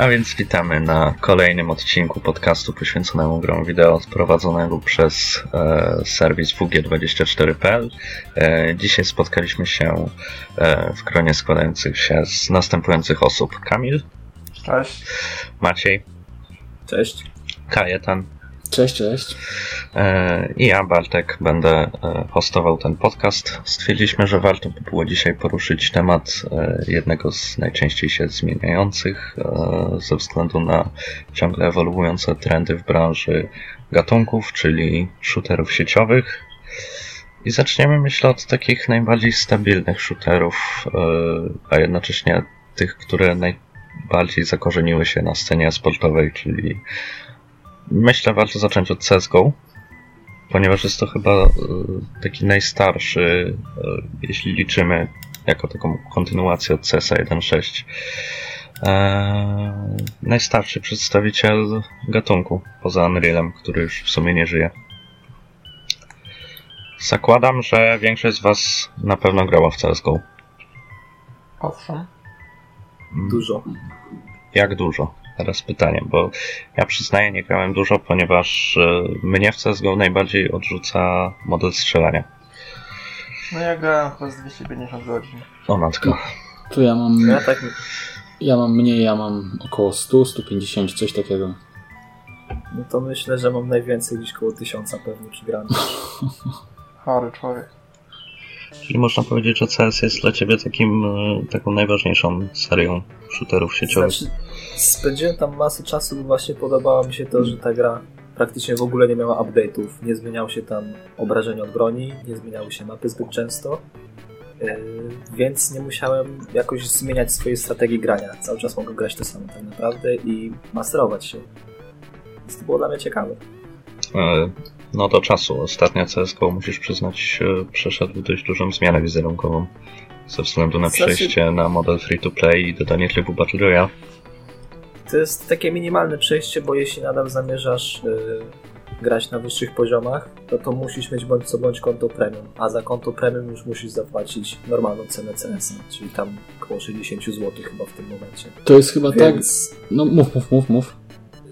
A więc witamy na kolejnym odcinku podcastu poświęconemu grom wideo prowadzonego przez e, serwis WG24.pl. E, dzisiaj spotkaliśmy się e, w gronie składających się z następujących osób. Kamil. Cześć. Maciej. Cześć. Kajetan. Cześć, cześć. E, I ja, Bartek, będę e, hostował ten podcast. Stwierdziliśmy, że warto by było dzisiaj poruszyć temat e, jednego z najczęściej się zmieniających ze względu na ciągle ewoluujące trendy w branży gatunków, czyli shooterów sieciowych. I zaczniemy, myślę, od takich najbardziej stabilnych shooterów, a jednocześnie tych, które najbardziej zakorzeniły się na scenie sportowej, czyli Myślę, warto zacząć od CSGO, ponieważ jest to chyba e, taki najstarszy, e, jeśli liczymy jako taką kontynuację od CSA 1.6. Eee, najstarszy przedstawiciel gatunku poza Unrealem, który już w sumie nie żyje. Zakładam, że większość z Was na pewno grała w CSGO. Owszem. Dużo. Jak dużo? Teraz pytanie, bo ja przyznaję, nie grałem dużo, ponieważ e, mnie w CSGO najbardziej odrzuca model strzelania. No ja grałem chyba z 250 godzin. O matko. Tu ja mam... Ja, tak... ja mam mniej, ja mam około 100, 150, coś takiego. No to myślę, że mam najwięcej gdzieś koło 1000 pewnie przygranych. Chory człowiek. Czyli można powiedzieć, że CS jest dla ciebie takim, e, taką najważniejszą serią shooterów sieciowych. Znaczy, spędziłem tam masę czasu, bo właśnie podobało mi się to, że ta gra praktycznie w ogóle nie miała update'ów. Nie zmieniało się tam obrażenia od broni, nie zmieniały się mapy zbyt często. Yy, więc nie musiałem jakoś zmieniać swojej strategii grania. Cały czas mogę grać to samo tak naprawdę i masterować się. Więc to było dla mnie ciekawe. E, no do czasu. Ostatnia CSGO, musisz przyznać, przeszedł dość dużą zmianę wizerunkową. Ze względu na przejście na model free-to-play i dodanie trybu Battle Royale. To jest takie minimalne przejście, bo jeśli nadal zamierzasz yy, grać na wyższych poziomach, to to musisz mieć bądź co bądź konto premium, a za konto premium już musisz zapłacić normalną cenę CS, czyli tam około 60 zł chyba w tym momencie. To jest chyba Więc... tak. No mów, mów, mów, mów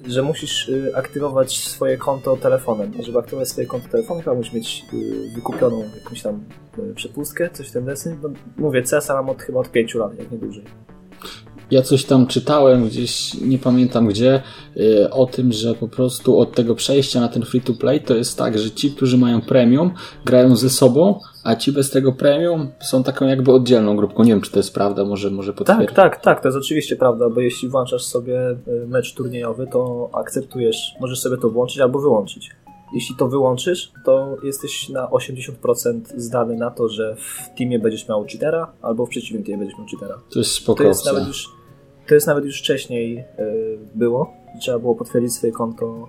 że musisz y, aktywować swoje konto telefonem. Żeby aktywować swoje konto telefonem, chyba musisz mieć y, wykupioną jakąś tam y, przepustkę, coś w ten deseń. No, mówię, CS mam od, chyba od 5 lat, jak nie dłużej. Ja coś tam czytałem gdzieś, nie pamiętam gdzie, o tym, że po prostu od tego przejścia na ten free to play to jest tak, że ci, którzy mają premium, grają ze sobą, a ci bez tego premium są taką jakby oddzielną grupką. Nie wiem, czy to jest prawda, może, może potwierdzić. Tak, tak, tak, to jest oczywiście prawda, bo jeśli włączasz sobie e, mecz turniejowy, to akceptujesz, możesz sobie to włączyć albo wyłączyć. Jeśli to wyłączysz, to jesteś na 80% zdany na to, że w teamie będziesz miał cheatera, albo w przeciwnym teamie będziesz miał cheatera. To jest spoko. To jest nawet już, to jest nawet już wcześniej yy, było. Trzeba było potwierdzić swoje konto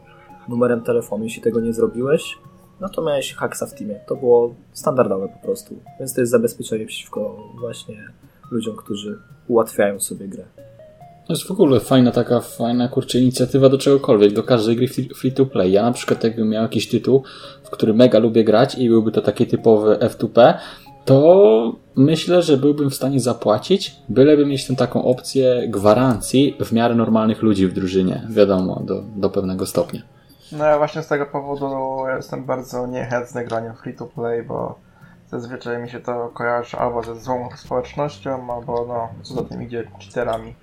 numerem telefonu. Jeśli tego nie zrobiłeś, no to miałeś haksa w teamie. To było standardowe po prostu. Więc to jest zabezpieczenie przeciwko właśnie ludziom, którzy ułatwiają sobie grę. To jest w ogóle fajna taka, fajna kurczę inicjatywa do czegokolwiek, do każdej gry free to play. Ja na przykład jakbym miał jakiś tytuł, w który mega lubię grać i byłby to taki typowy F2P, to myślę, że byłbym w stanie zapłacić, byleby mieć tę taką opcję gwarancji w miarę normalnych ludzi w drużynie. Wiadomo, do, do pewnego stopnia. No ja właśnie z tego powodu jestem bardzo niechętny graniem free to play, bo zazwyczaj mi się to kojarzy albo ze złą społecznością, albo no, co za tym idzie, cheaterami.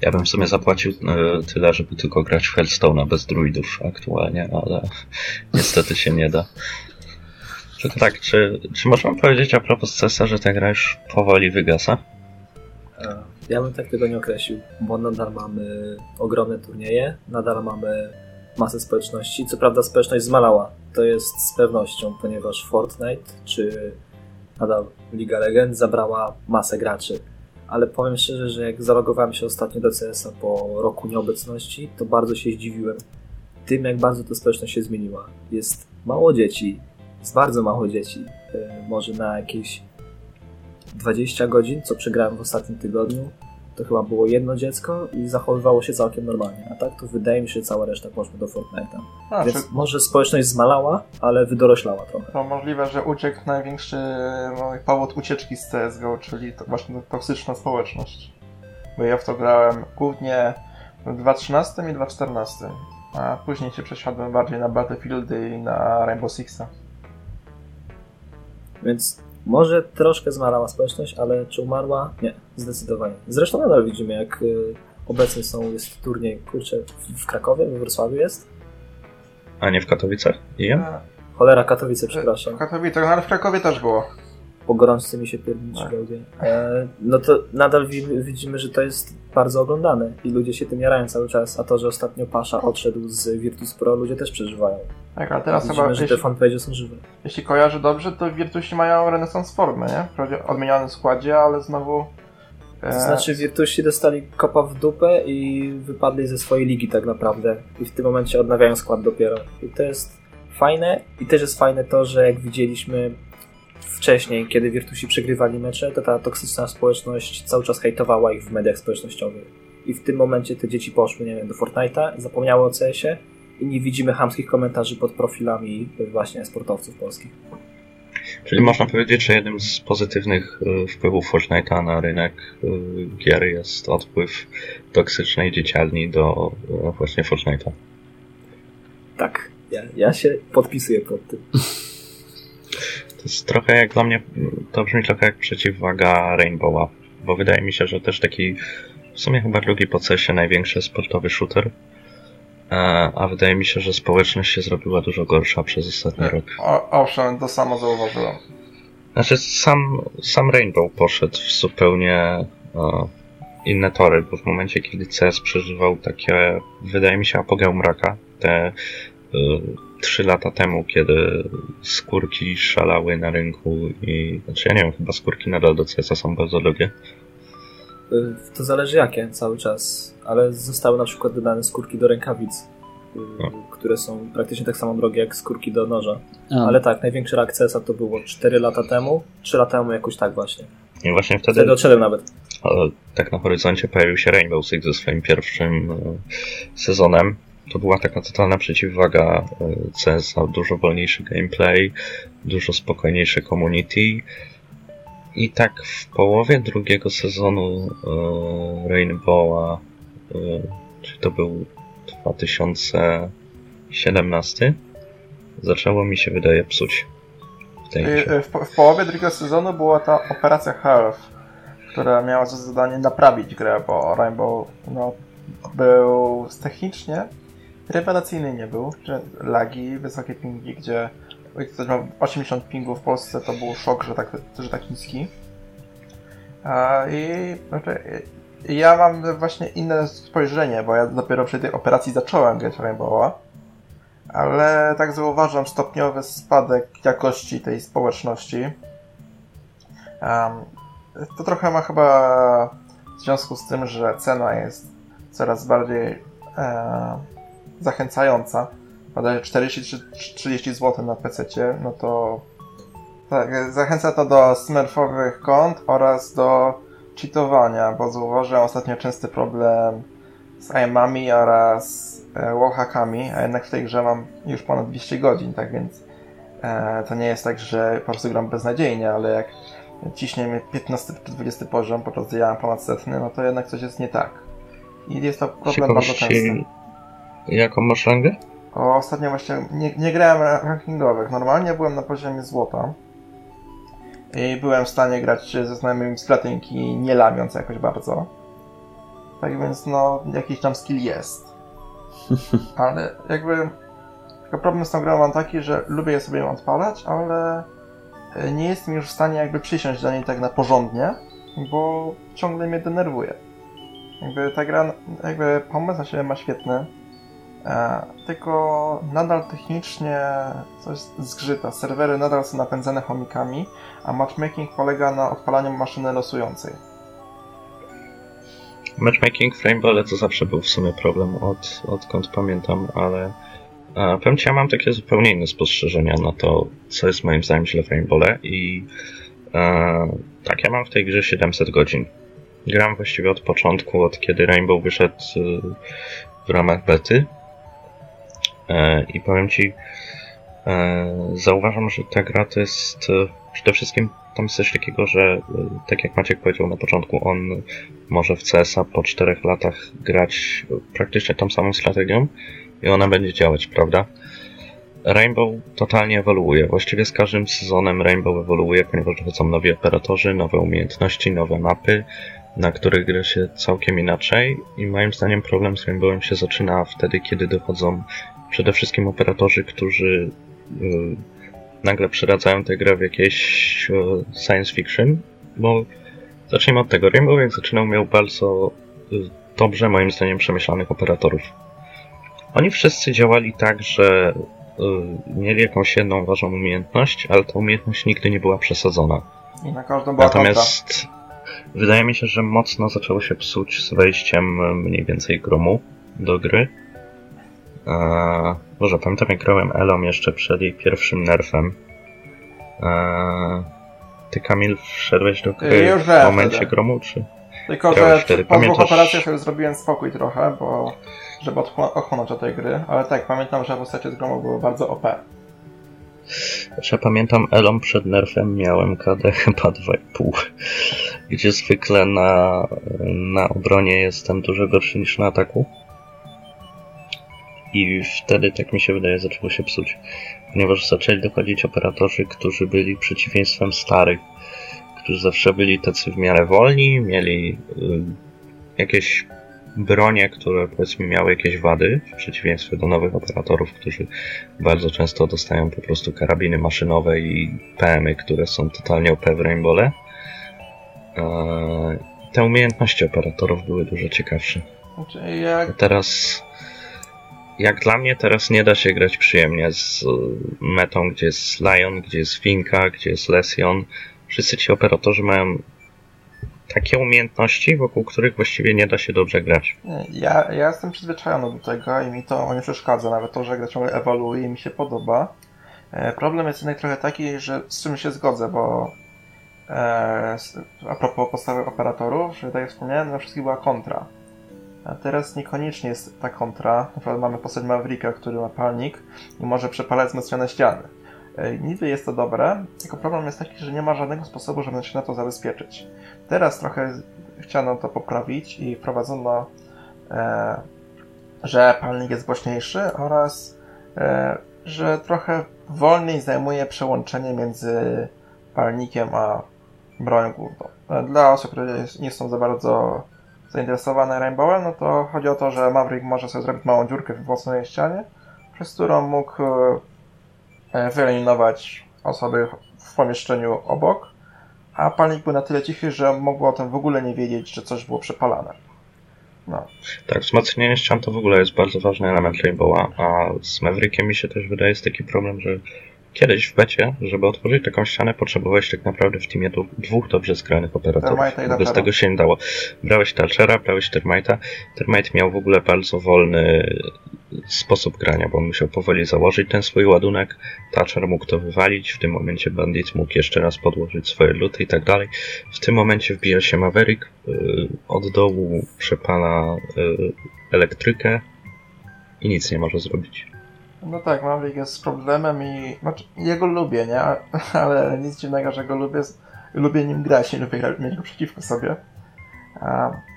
Ja bym w sumie zapłacił e, tyle, żeby tylko grać w Hearthstone'a bez druidów aktualnie, ale niestety się nie da. Tylko tak, czy, czy możemy powiedzieć a propos CESa, że ta gra już powoli wygasa? Ja bym tak tego nie określił, bo nadal mamy ogromne turnieje, nadal mamy masę społeczności. Co prawda społeczność zmalała, to jest z pewnością, ponieważ Fortnite czy nadal Liga Legend zabrała masę graczy. Ale powiem szczerze, że jak zalogowałem się ostatnio do CS-a po roku nieobecności, to bardzo się zdziwiłem tym, jak bardzo ta społeczność się zmieniła. Jest mało dzieci, jest bardzo mało dzieci. E, może na jakieś 20 godzin, co przegrałem w ostatnim tygodniu, to chyba było jedno dziecko i zachowywało się całkiem normalnie. A tak to wydaje mi się, że cała reszta poszła do Fortnite'a. A, Więc czy... może społeczność zmalała, ale wydoroślała trochę. To możliwe, że uciekł największy no, powód ucieczki z CSGO, czyli to właśnie toksyczna społeczność. Bo ja w to grałem głównie W 2013 i 2014. A później się przesiadłem bardziej na Battlefieldy i na Rainbow Sixa. Więc może troszkę zmarała społeczność, ale czy umarła? Nie, zdecydowanie. Zresztą nadal widzimy, jak y, obecnie są, jest turniej, kurczę, w, Krakowie, we Wrocławiu jest? A nie w Katowicach? I Cholera, Katowice, przepraszam. W Katowice, no ale w Krakowie też było. Po gorączce mi się pierniczy Tak. wełbie. E, no to nadal wi- widzimy, że to jest bardzo oglądane i ludzie się tym jarają cały czas, a to, że ostatnio Pasza odszedł z Virtus Pro, ludzie też przeżywają. Tak, ale teraz chyba, Widzimy, że te jeśli, fanpage są żywe. jeśli kojarzę dobrze, to Virtusi mają renesans formy, nie? Wprawdzie w odmienionym składzie, ale znowu... To e, znaczy Virtusi dostali kopa w dupę i wypadli ze swojej ligi tak naprawdę. I w tym momencie odnawiają skład dopiero. I to jest fajne. I też jest fajne to, że jak widzieliśmy wcześniej, kiedy Virtusi przegrywali mecze, to ta toksyczna społeczność cały czas hejtowała ich w mediach społecznościowych. I w tym momencie te dzieci poszły, nie wiem, do Fortnite'a, zapomniały o CS-ie i nie widzimy chamskich komentarzy pod profilami właśnie sportowców polskich. Czyli można powiedzieć, że jednym z pozytywnych y, wpływów Fortnite'a na rynek y, gier jest odpływ toksycznej dzieciarni do właśnie Fortnite'a. Tak, ja, ja się podpisuję pod tym. To jest trochę jak dla mnie, to brzmi trochę jak przeciwwaga Rainbowa, bo wydaje mi się, że też taki w sumie chyba drugi po cesie największy sportowy shooter, e, a wydaje mi się, że społeczność się zrobiła dużo gorsza przez ostatni rok. O, owszem, to samo zauważyłem. Znaczy sam, sam Rainbow poszedł w zupełnie e, inne tory, bo w momencie, kiedy CS przeżywał takie, wydaje mi się, apogeum mraka, te e, trzy lata temu, kiedy skórki szalały na rynku i, znaczy ja nie wiem, chyba skórki nadal do CS są bardzo drogie. Y, To zależy jakie cały czas, ale zostały na przykład dodane skórki do rękawic, y, No. które są praktycznie tak samo drogie jak skórki do noża. A, Ale tak, największy rak CS-a to było 4 lata temu, 3 lata temu jakoś tak właśnie. I właśnie wtedy, Wtedy odszedłem nawet. tak na horyzoncie pojawił się Rainbow Six ze swoim pierwszym e, sezonem. To była taka totalna przeciwwaga e, CS, dużo wolniejszy gameplay, dużo spokojniejsze community. I tak w połowie drugiego sezonu e, Rainbowa, e, czy to był 2017, zaczęło mi się wydaje psuć. Się. I, W, w połowie drugiego sezonu była ta operacja Health, która miała za zadanie naprawić grę, bo Rainbow no, był technicznie rewelacyjny nie był. Lagi, wysokie pingi, gdzie ktoś ma 80 pingów w Polsce, to był szok, że tak, że tak niski. I znaczy, ja mam właśnie inne spojrzenie, bo ja dopiero przy tej operacji zacząłem grać Rainbowa. Ale tak zauważam stopniowy spadek jakości tej społeczności. Em, to trochę ma chyba w związku z tym, że cena jest coraz bardziej e, zachęcająca. Podaje 40-30 zł na PC, no to tak, zachęca to do smurfowych kont oraz do cheatowania, bo zauważyłem ostatnio częsty problem z aimami oraz e, wallhackami, a jednak w tej grze mam już ponad 200 godzin, tak więc e, to nie jest tak, że po prostu gram beznadziejnie, ale jak ciśnie mnie 15 czy 20 poziom, podczas gdy ja mam ponad setny, no to jednak coś jest nie tak. I jest to problem bardzo częsty. Jaką masz rangę? O, ostatnio właśnie nie, nie grałem ra- rankingowych. Normalnie byłem na poziomie złota. I byłem w stanie grać ze znajomymi z platynki, nie lamiąc jakoś bardzo. Tak więc, no, jakiś tam skill jest. Ale jakby. Tylko problem z tą grą mam taki, że lubię je sobie ją odpalać, ale e, nie jestem już w stanie jakby przysiąść do niej tak na porządnie, bo ciągle mnie denerwuje. Jakby ta gra, jakby pomysł na siebie ma świetny, tylko nadal technicznie coś zgrzyta. Serwery nadal są napędzane chomikami, a matchmaking polega na odpalaniu maszyny losującej. Matchmaking w Rainbow to zawsze był w sumie problem, od, odkąd pamiętam, ale e, powiem Ci, ja mam takie zupełnie inne spostrzeżenia na to, co jest moim zdaniem źle w Rainbow i e, tak, ja mam w tej grze 700 godzin. Gram właściwie od początku, od kiedy Rainbow wyszedł e, w ramach bety e, i powiem Ci, E, zauważam, że ta gra to jest e, przede wszystkim tam jest coś takiego, że e, tak jak Maciek powiedział na początku, on może w CS-a po czterech latach grać praktycznie tą samą strategią i ona będzie działać, prawda? Rainbow totalnie ewoluuje. Właściwie z każdym sezonem Rainbow ewoluuje, ponieważ dochodzą nowi operatorzy, nowe umiejętności, nowe mapy, na których gra się całkiem inaczej i moim zdaniem problem z Rainbowem się zaczyna wtedy, kiedy dochodzą przede wszystkim operatorzy, którzy yy, nagle przeradzają tę grę w jakieś science fiction, bo zacznijmy od tego. Rainbow jak zaczynał miał bardzo yy, dobrze, moim zdaniem, przemyślanych operatorów. Oni wszyscy działali tak, że mieli jakąś jedną ważną umiejętność, ale ta umiejętność nigdy nie była przesadzona. I na każdą była Natomiast kontra. wydaje mi się, że mocno zaczęło się psuć z wejściem mniej więcej gromu do gry. Eee, Boże, pamiętam jak grałem Elom jeszcze przed jej pierwszym nerfem. Eee, ty Kamil wszedłeś do gry Już w momencie wtedy. gromu, czy? Tylko, że wtedy. po Pamiętasz... dwóch operacjach już zrobiłem spokój trochę, bo żeby ochłonąć od tej gry, ale tak, pamiętam, że postacie z gromu były bardzo OP. Znaczy, pamiętam Elom przed nerfem miałem KD chyba 2,5, gdzie zwykle na, na obronie jestem dużo gorszy niż na ataku. I wtedy, tak mi się wydaje, zaczęło się psuć. Ponieważ zaczęli dochodzić operatorzy, którzy byli przeciwieństwem starych, którzy zawsze byli tacy w miarę wolni, mieli y, jakieś bronie, które powiedzmy miały jakieś wady, w przeciwieństwie do nowych operatorów, którzy bardzo często dostają po prostu karabiny maszynowe i PMy, które są totalnie OP w Rainbowle. Te umiejętności operatorów były dużo ciekawsze. Znaczy, jak... Teraz jak dla mnie teraz nie da się grać przyjemnie z metą, gdzie jest Lion, gdzie jest Finka, gdzie jest Lesion. Wszyscy ci operatorzy mają takie umiejętności, wokół których właściwie nie da się dobrze grać. Ja, ja jestem przyzwyczajony do tego i mi to nie przeszkadza, nawet to, że gra ciągle ewoluuje i mi się podoba. E, problem jest jednak trochę taki, że z czym się zgodzę, bo e, a propos podstawy operatorów, że tak jak wspomniałem, na wszystkich była kontra. A teraz niekoniecznie jest ta kontra. Na przykład mamy postać Mavrika, który ma palnik i może przepalać wzmocnione ściany. Niby jest to dobre, tylko problem jest taki, że nie ma żadnego sposobu, żeby się na to zabezpieczyć. Teraz trochę chciano to poprawić i wprowadzono, e, że palnik jest głośniejszy oraz e, że trochę wolniej zajmuje przełączenie między palnikiem a bronią główną. E, dla osób, które nie są za bardzo zainteresowane Rainbowem, no to chodzi o to, że Maverick może sobie zrobić małą dziurkę w własnej ścianie, przez którą mógł e, wyeliminować osoby w pomieszczeniu obok, a palnik był na tyle cichy, że mogło o tym w ogóle nie wiedzieć, że coś było przepalane. No. Tak, wzmocnienie ścian to w ogóle jest bardzo ważny element Rainbowa, a z Maverickiem mi się też wydaje jest taki problem, że kiedyś w becie, żeby otworzyć taką ścianę, potrzebowałeś tak naprawdę w teamie dwóch dobrze skrajonych operatorów. Bez tego się nie dało. Brałeś Talchera, brałeś Termite'a. Termite miał w ogóle bardzo wolny sposób grania, bo on musiał powoli założyć ten swój ładunek. Thatcher mógł to wywalić, w tym momencie Bandit mógł jeszcze raz podłożyć swoje luty i tak dalej. W tym momencie wbija się Maverick, y, od dołu przepala y, elektrykę i nic nie może zrobić. No tak, Maverick jest z problemem i znaczy, jego lubię, nie? Ale nic dziwnego, że go lubię. Lubię nim grać, nie lubię mieć go przeciwko sobie.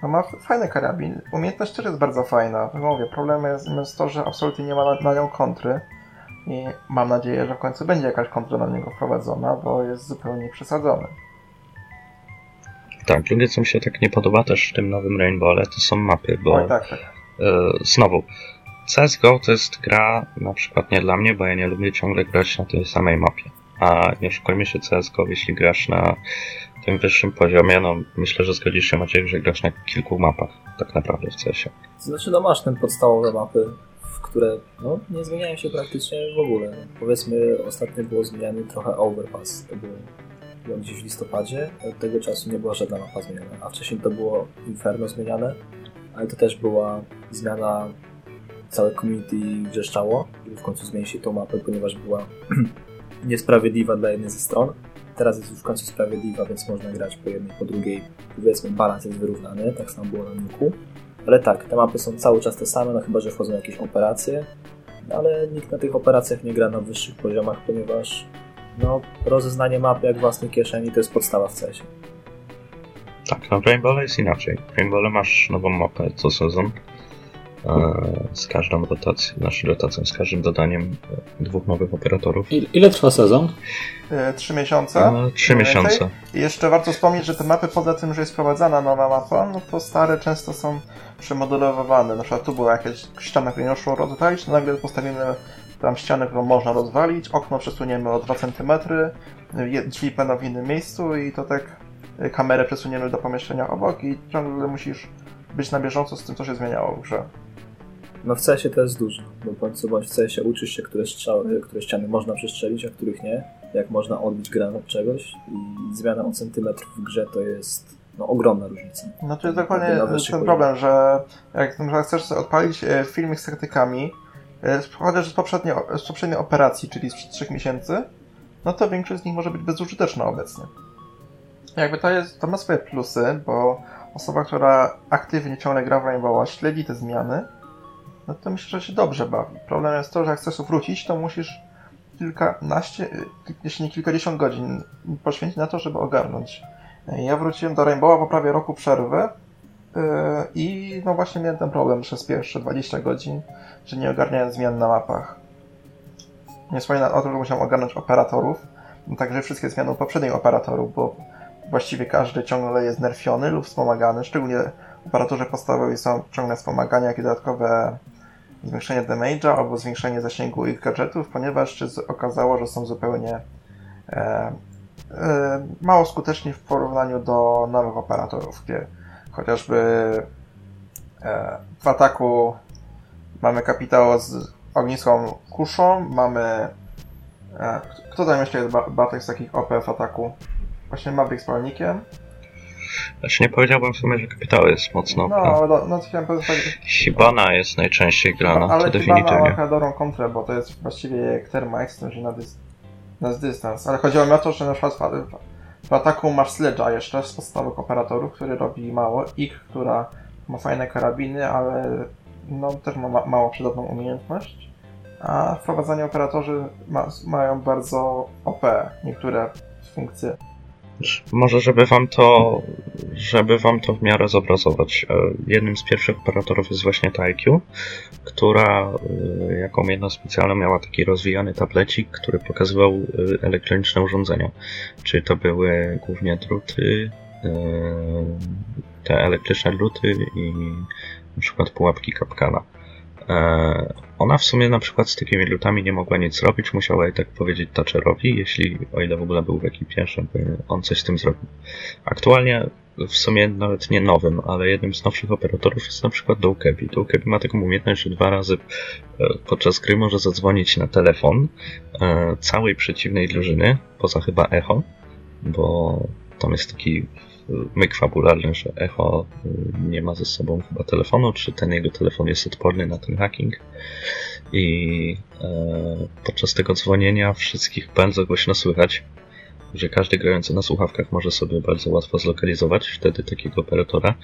No ma fajny karabin. Umiejętność też jest bardzo fajna. Mówię, problem jest, jest to, że absolutnie nie ma na, na nią kontry. I mam nadzieję, że w końcu będzie jakaś kontra na niego wprowadzona, bo jest zupełnie przesadzony. Tak, drugie co mi się tak nie podoba też w tym nowym Rainbowle to są mapy, bo Oj, tak, tak. Yy, znowu CSGO to jest gra na przykład nie dla mnie, bo ja nie lubię ciągle grać na tej samej mapie. A nie oszukujmy się CSGO, jeśli grasz na tym wyższym poziomie, no myślę, że zgodzisz się Maciek, że grasz na kilku mapach tak naprawdę w CSie. Znaczy no masz ten podstawowe mapy, które no, nie zmieniają się praktycznie w ogóle. Powiedzmy ostatnio było zmieniany trochę Overpass, to było, było gdzieś w listopadzie, od tego czasu nie była żadna mapa zmieniana, a wcześniej to było Inferno zmieniane, ale to też była zmiana całe community wrzeszczało, żeby w końcu zmienić się tą mapę, ponieważ była niesprawiedliwa dla jednej ze stron. Teraz jest już w końcu sprawiedliwa, więc można grać po jednej, po drugiej. Powiedzmy, balans jest wyrównany, tak samo było na Nuku. Ale tak, te mapy są cały czas te same, no chyba, że wchodzą jakieś operacje. ale nikt na tych operacjach nie gra na wyższych poziomach, ponieważ no, rozeznanie mapy jak własnej kieszeni to jest podstawa w CS. Tak, no w Rainbow jest inaczej. W Rainbow masz nową mapę co sezon. E, z każdą rotacją, naszą rotacją, z każdym dodaniem e, dwóch nowych operatorów. Il, ile trwa sezon? E, trzy miesiące. Trzy miesiące. I jeszcze warto wspomnieć, że te mapy poza tym, że jest wprowadzana nowa mapa, no to stare często są przemodelowane. Na przykład tu była jakaś ściana, której nie szło rozwalić, to nagle postawimy tam ścianę, którą można rozwalić, okno przesuniemy o 2 cm, drzwi będą w innym miejscu i to tak kamerę przesuniemy do pomieszczenia obok i ciągle musisz być na bieżąco z tym, co się zmieniało w grze. No w CS to jest dużo, bo bądź co bądź w CS uczysz się, które, strzały, które ściany można przestrzelić, a których nie, jak można odbić granat od czegoś i zmiana o centymetr w grze to jest no, ogromna różnica. No to jest dokładnie ten problem, że jak chcesz sobie odpalić e, filmik z taktykami, e, chociaż z, poprzedniej, z poprzedniej operacji, czyli sprzed 3 miesięcy, no to większość z nich może być bezużyteczna obecnie. Jakby to jest, to ma swoje plusy, bo osoba, która aktywnie ciągle gra w Rainbow śledzi te zmiany, no to myślę, że się dobrze bawi. Problem jest to, że jak chcesz wrócić, to musisz kilkanaście, jeśli nie kilkadziesiąt godzin poświęcić na to, żeby ogarnąć. Ja wróciłem do Rainbowa po prawie roku przerwy yy, i no właśnie miałem ten problem przez pierwsze 20 godzin, że nie ogarniałem zmian na mapach. Nie wspominam o tym, że musiałem ogarnąć operatorów, także wszystkie zmiany u poprzednich operatorów, bo właściwie każdy ciągle jest nerfiony lub wspomagany, szczególnie operatorzy podstawowi są ciągle wspomagani, jak i dodatkowe zwiększenie damage'a albo zwiększenie zasięgu ich gadżetów, ponieważ się okazało, że są zupełnie e, e, mało skuteczni w porównaniu do nowych operatorów, gdzie chociażby e, w ataku mamy kapitał z ogniską kuszą, mamy e, kto tam jeszcze jest batek z takich OP w ataku? Właśnie Maverick z palnikiem. Znaczy nie powiedziałbym w sumie, że kapitał jest mocno. No, no, no chciałem powiedzieć. Hibana jest najczęściej grana, ale to definitywnie. Ale dobrą kontrę, bo to jest właściwie jak Terma Extension na, dys na dystans. Ale chodziło mi o to, że na przykład w, w ataku masz Sledge'a jeszcze z podstawowych operatorów, który robi mało. Ik, która ma fajne karabiny, ale no, też ma, ma mało przydatną umiejętność. A wprowadzanie operatorzy ma, mają bardzo OP niektóre funkcje. Może, żeby wam to, żeby wam to w miarę zobrazować. E, jednym z pierwszych operatorów jest właśnie ta IQ, która e, jako umiejętność specjalną miała taki rozwijany tablecik, który pokazywał e, elektroniczne urządzenia. Czy to były głównie druty, te elektryczne druty i na przykład pułapki kapkana. E, ona w sumie na przykład z takimi lutami nie mogła nic zrobić, musiała i tak powiedzieć Thatcherowi, jeśli o ile w ogóle był w ekipie, żeby on coś z tym zrobił. Aktualnie w sumie nawet nie nowym, ale jednym z nowszych operatorów jest na przykład Doukebi. Doukebi ma taką umiejętność, że dwa razy e, podczas gry może zadzwonić na telefon e, całej przeciwnej drużyny, poza chyba Echo, bo tam jest taki myk fabularny, że Echo y, nie ma ze sobą chyba telefonu, czy ten jego telefon jest odporny na ten hacking. I e, podczas tego dzwonienia wszystkich bardzo głośno słychać, że każdy grający na słuchawkach może sobie bardzo łatwo zlokalizować wtedy takiego operatora.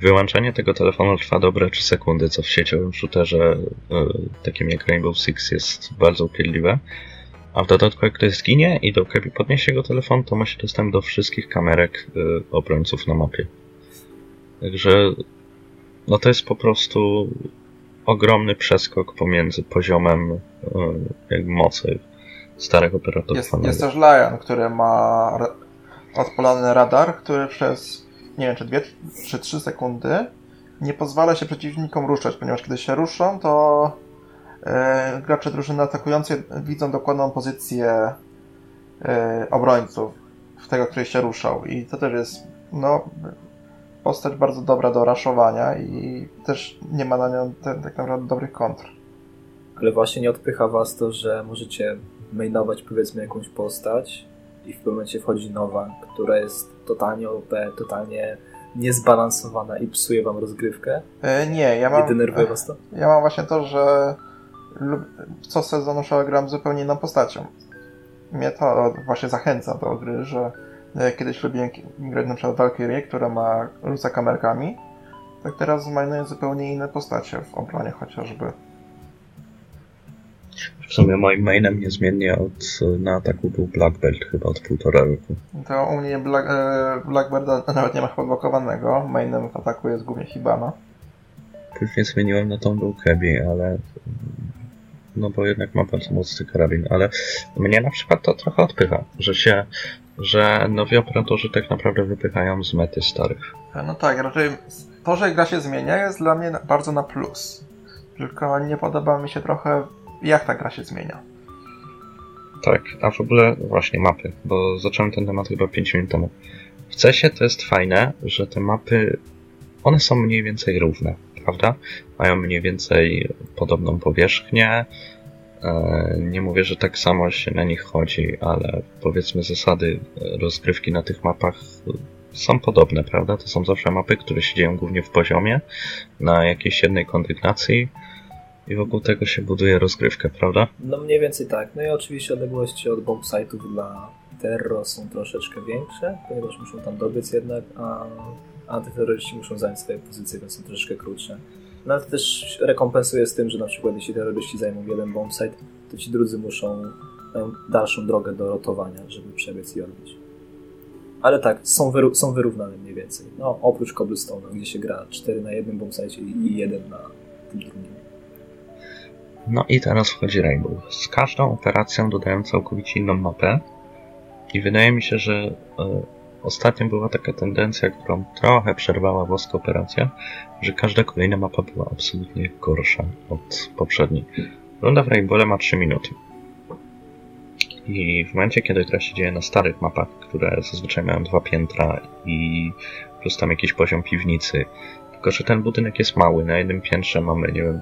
Wyłączanie tego telefonu trwa dobre 3 sekundy, co w sieciowym shooterze e, takim jak Rainbow Six jest bardzo upierdliwe. A w dodatku, jak ktoś zginie i Dokebi podniesie jego telefon, to ma się dostęp do wszystkich kamerek y, obrońców na mapie. Także no to jest po prostu ogromny przeskok pomiędzy poziomem y, jakby mocy starych operatorów. Jest, jest też Lion, który ma odpalony radar, który przez nie wiem, czy 2 czy 3 sekundy nie pozwala się przeciwnikom ruszać, ponieważ kiedy się ruszą, to gracze drużyny atakującej widzą dokładną pozycję e, obrońców w tego, który się ruszał i to też jest no, postać bardzo dobra do raszowania i też nie ma na nią te, tak naprawdę dobrych kontr. Ale właśnie nie odpycha was to, że możecie mainować powiedzmy jakąś postać i w pewnym momencie wchodzi nowa, która jest totalnie OP, totalnie niezbalansowana i psuje wam rozgrywkę? E, nie, ja mam... Nie denerwuje was to? Ja mam właśnie to, że co sezon gram zupełnie inną postacią. Mnie to właśnie zachęca do gry, że e, kiedyś lubiłem grać na przykład Valkyrie, która ma rzuca kamerkami, tak teraz znajduję zupełnie inne postacie w obronie chociażby. W sumie moim mainem niezmiennie od, na ataku był Black Belt chyba od półtora roku. To u mnie Black, e, Blackbirda nawet nie ma chyba blokowanego. Mainem w ataku jest głównie Hibana. Później zmieniłem na tą Kebi, ale no bo jednak ma bardzo mocny karabin, ale mnie na przykład to trochę odpycha, że się, że nowi operatorzy tak naprawdę wypychają z mety starych. No tak, raczej to, że gra się zmienia jest dla mnie bardzo na plus. Tylko nie podoba mi się trochę jak ta gra się zmienia. Tak, a w ogóle właśnie mapy, bo zacząłem ten temat chyba 5 minut temu. W CESie to jest fajne, że te mapy, one są mniej więcej równe, prawda? Mają mniej więcej podobną powierzchnię. E, nie mówię, że tak samo się na nich chodzi, ale powiedzmy zasady rozgrywki na tych mapach są podobne, prawda? To są zawsze mapy, które się dzieją głównie w poziomie, na jakiejś jednej kondygnacji i wokół tego się buduje rozgrywkę, prawda? No mniej więcej tak. No i oczywiście odległości od bomb site'ów dla terro są troszeczkę większe, ponieważ muszą tam dobiec jednak, a antyterroryści muszą zająć swoje pozycje, więc są troszeczkę krótsze. No to też rekompensuje z tym, że na przykład jeśli terroryści zajmą jeden bombsite, to ci drudzy muszą dalszą drogę do rotowania, żeby przebiec i odbić. Ale tak, są, wyru są wyrównane mniej więcej. No, oprócz Cobblestone'a, gdzie się gra 4 na jednym bombsite i 1 na tym drugim. No i teraz wchodzi Rainbow. Z każdą operacją dodają całkowicie inną mapę i wydaje mi się, że y, ostatnio była taka tendencja, którą trochę przerwała włoska operacja, że każda kolejna mapa była absolutnie gorsza od poprzedniej. Runda w Rainbow ma 3 minuty. I w momencie, kiedy gra się dzieje na starych mapach, które zazwyczaj mają dwa piętra i plus tam jakiś poziom piwnicy, tylko że ten budynek jest mały, na jednym piętrze mamy, nie wiem,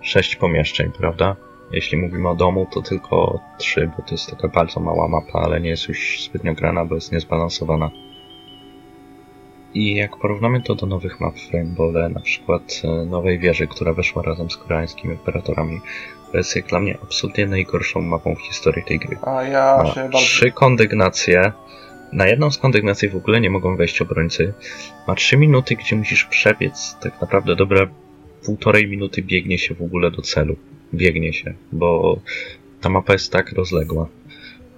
sześć pomieszczeń, prawda? Jeśli mówimy o domu, to tylko trzy, bo to jest taka bardzo mała mapa, ale nie jest już zbytnio grana, bo jest niezbalansowana. I jak porównamy to do nowych map w Rainbowle, na przykład e, nowej wieży, która weszła razem z koreańskimi operatorami, to jest jak dla mnie absolutnie najgorszą mapą w historii tej gry. A ja Ma się bardzo... trzy kondygnacje. Na jedną z kondygnacji w ogóle nie mogą wejść obrońcy. Ma trzy minuty, gdzie musisz przebiec tak naprawdę dobre półtorej minuty biegnie się w ogóle do celu. Biegnie się, bo ta mapa jest tak rozległa.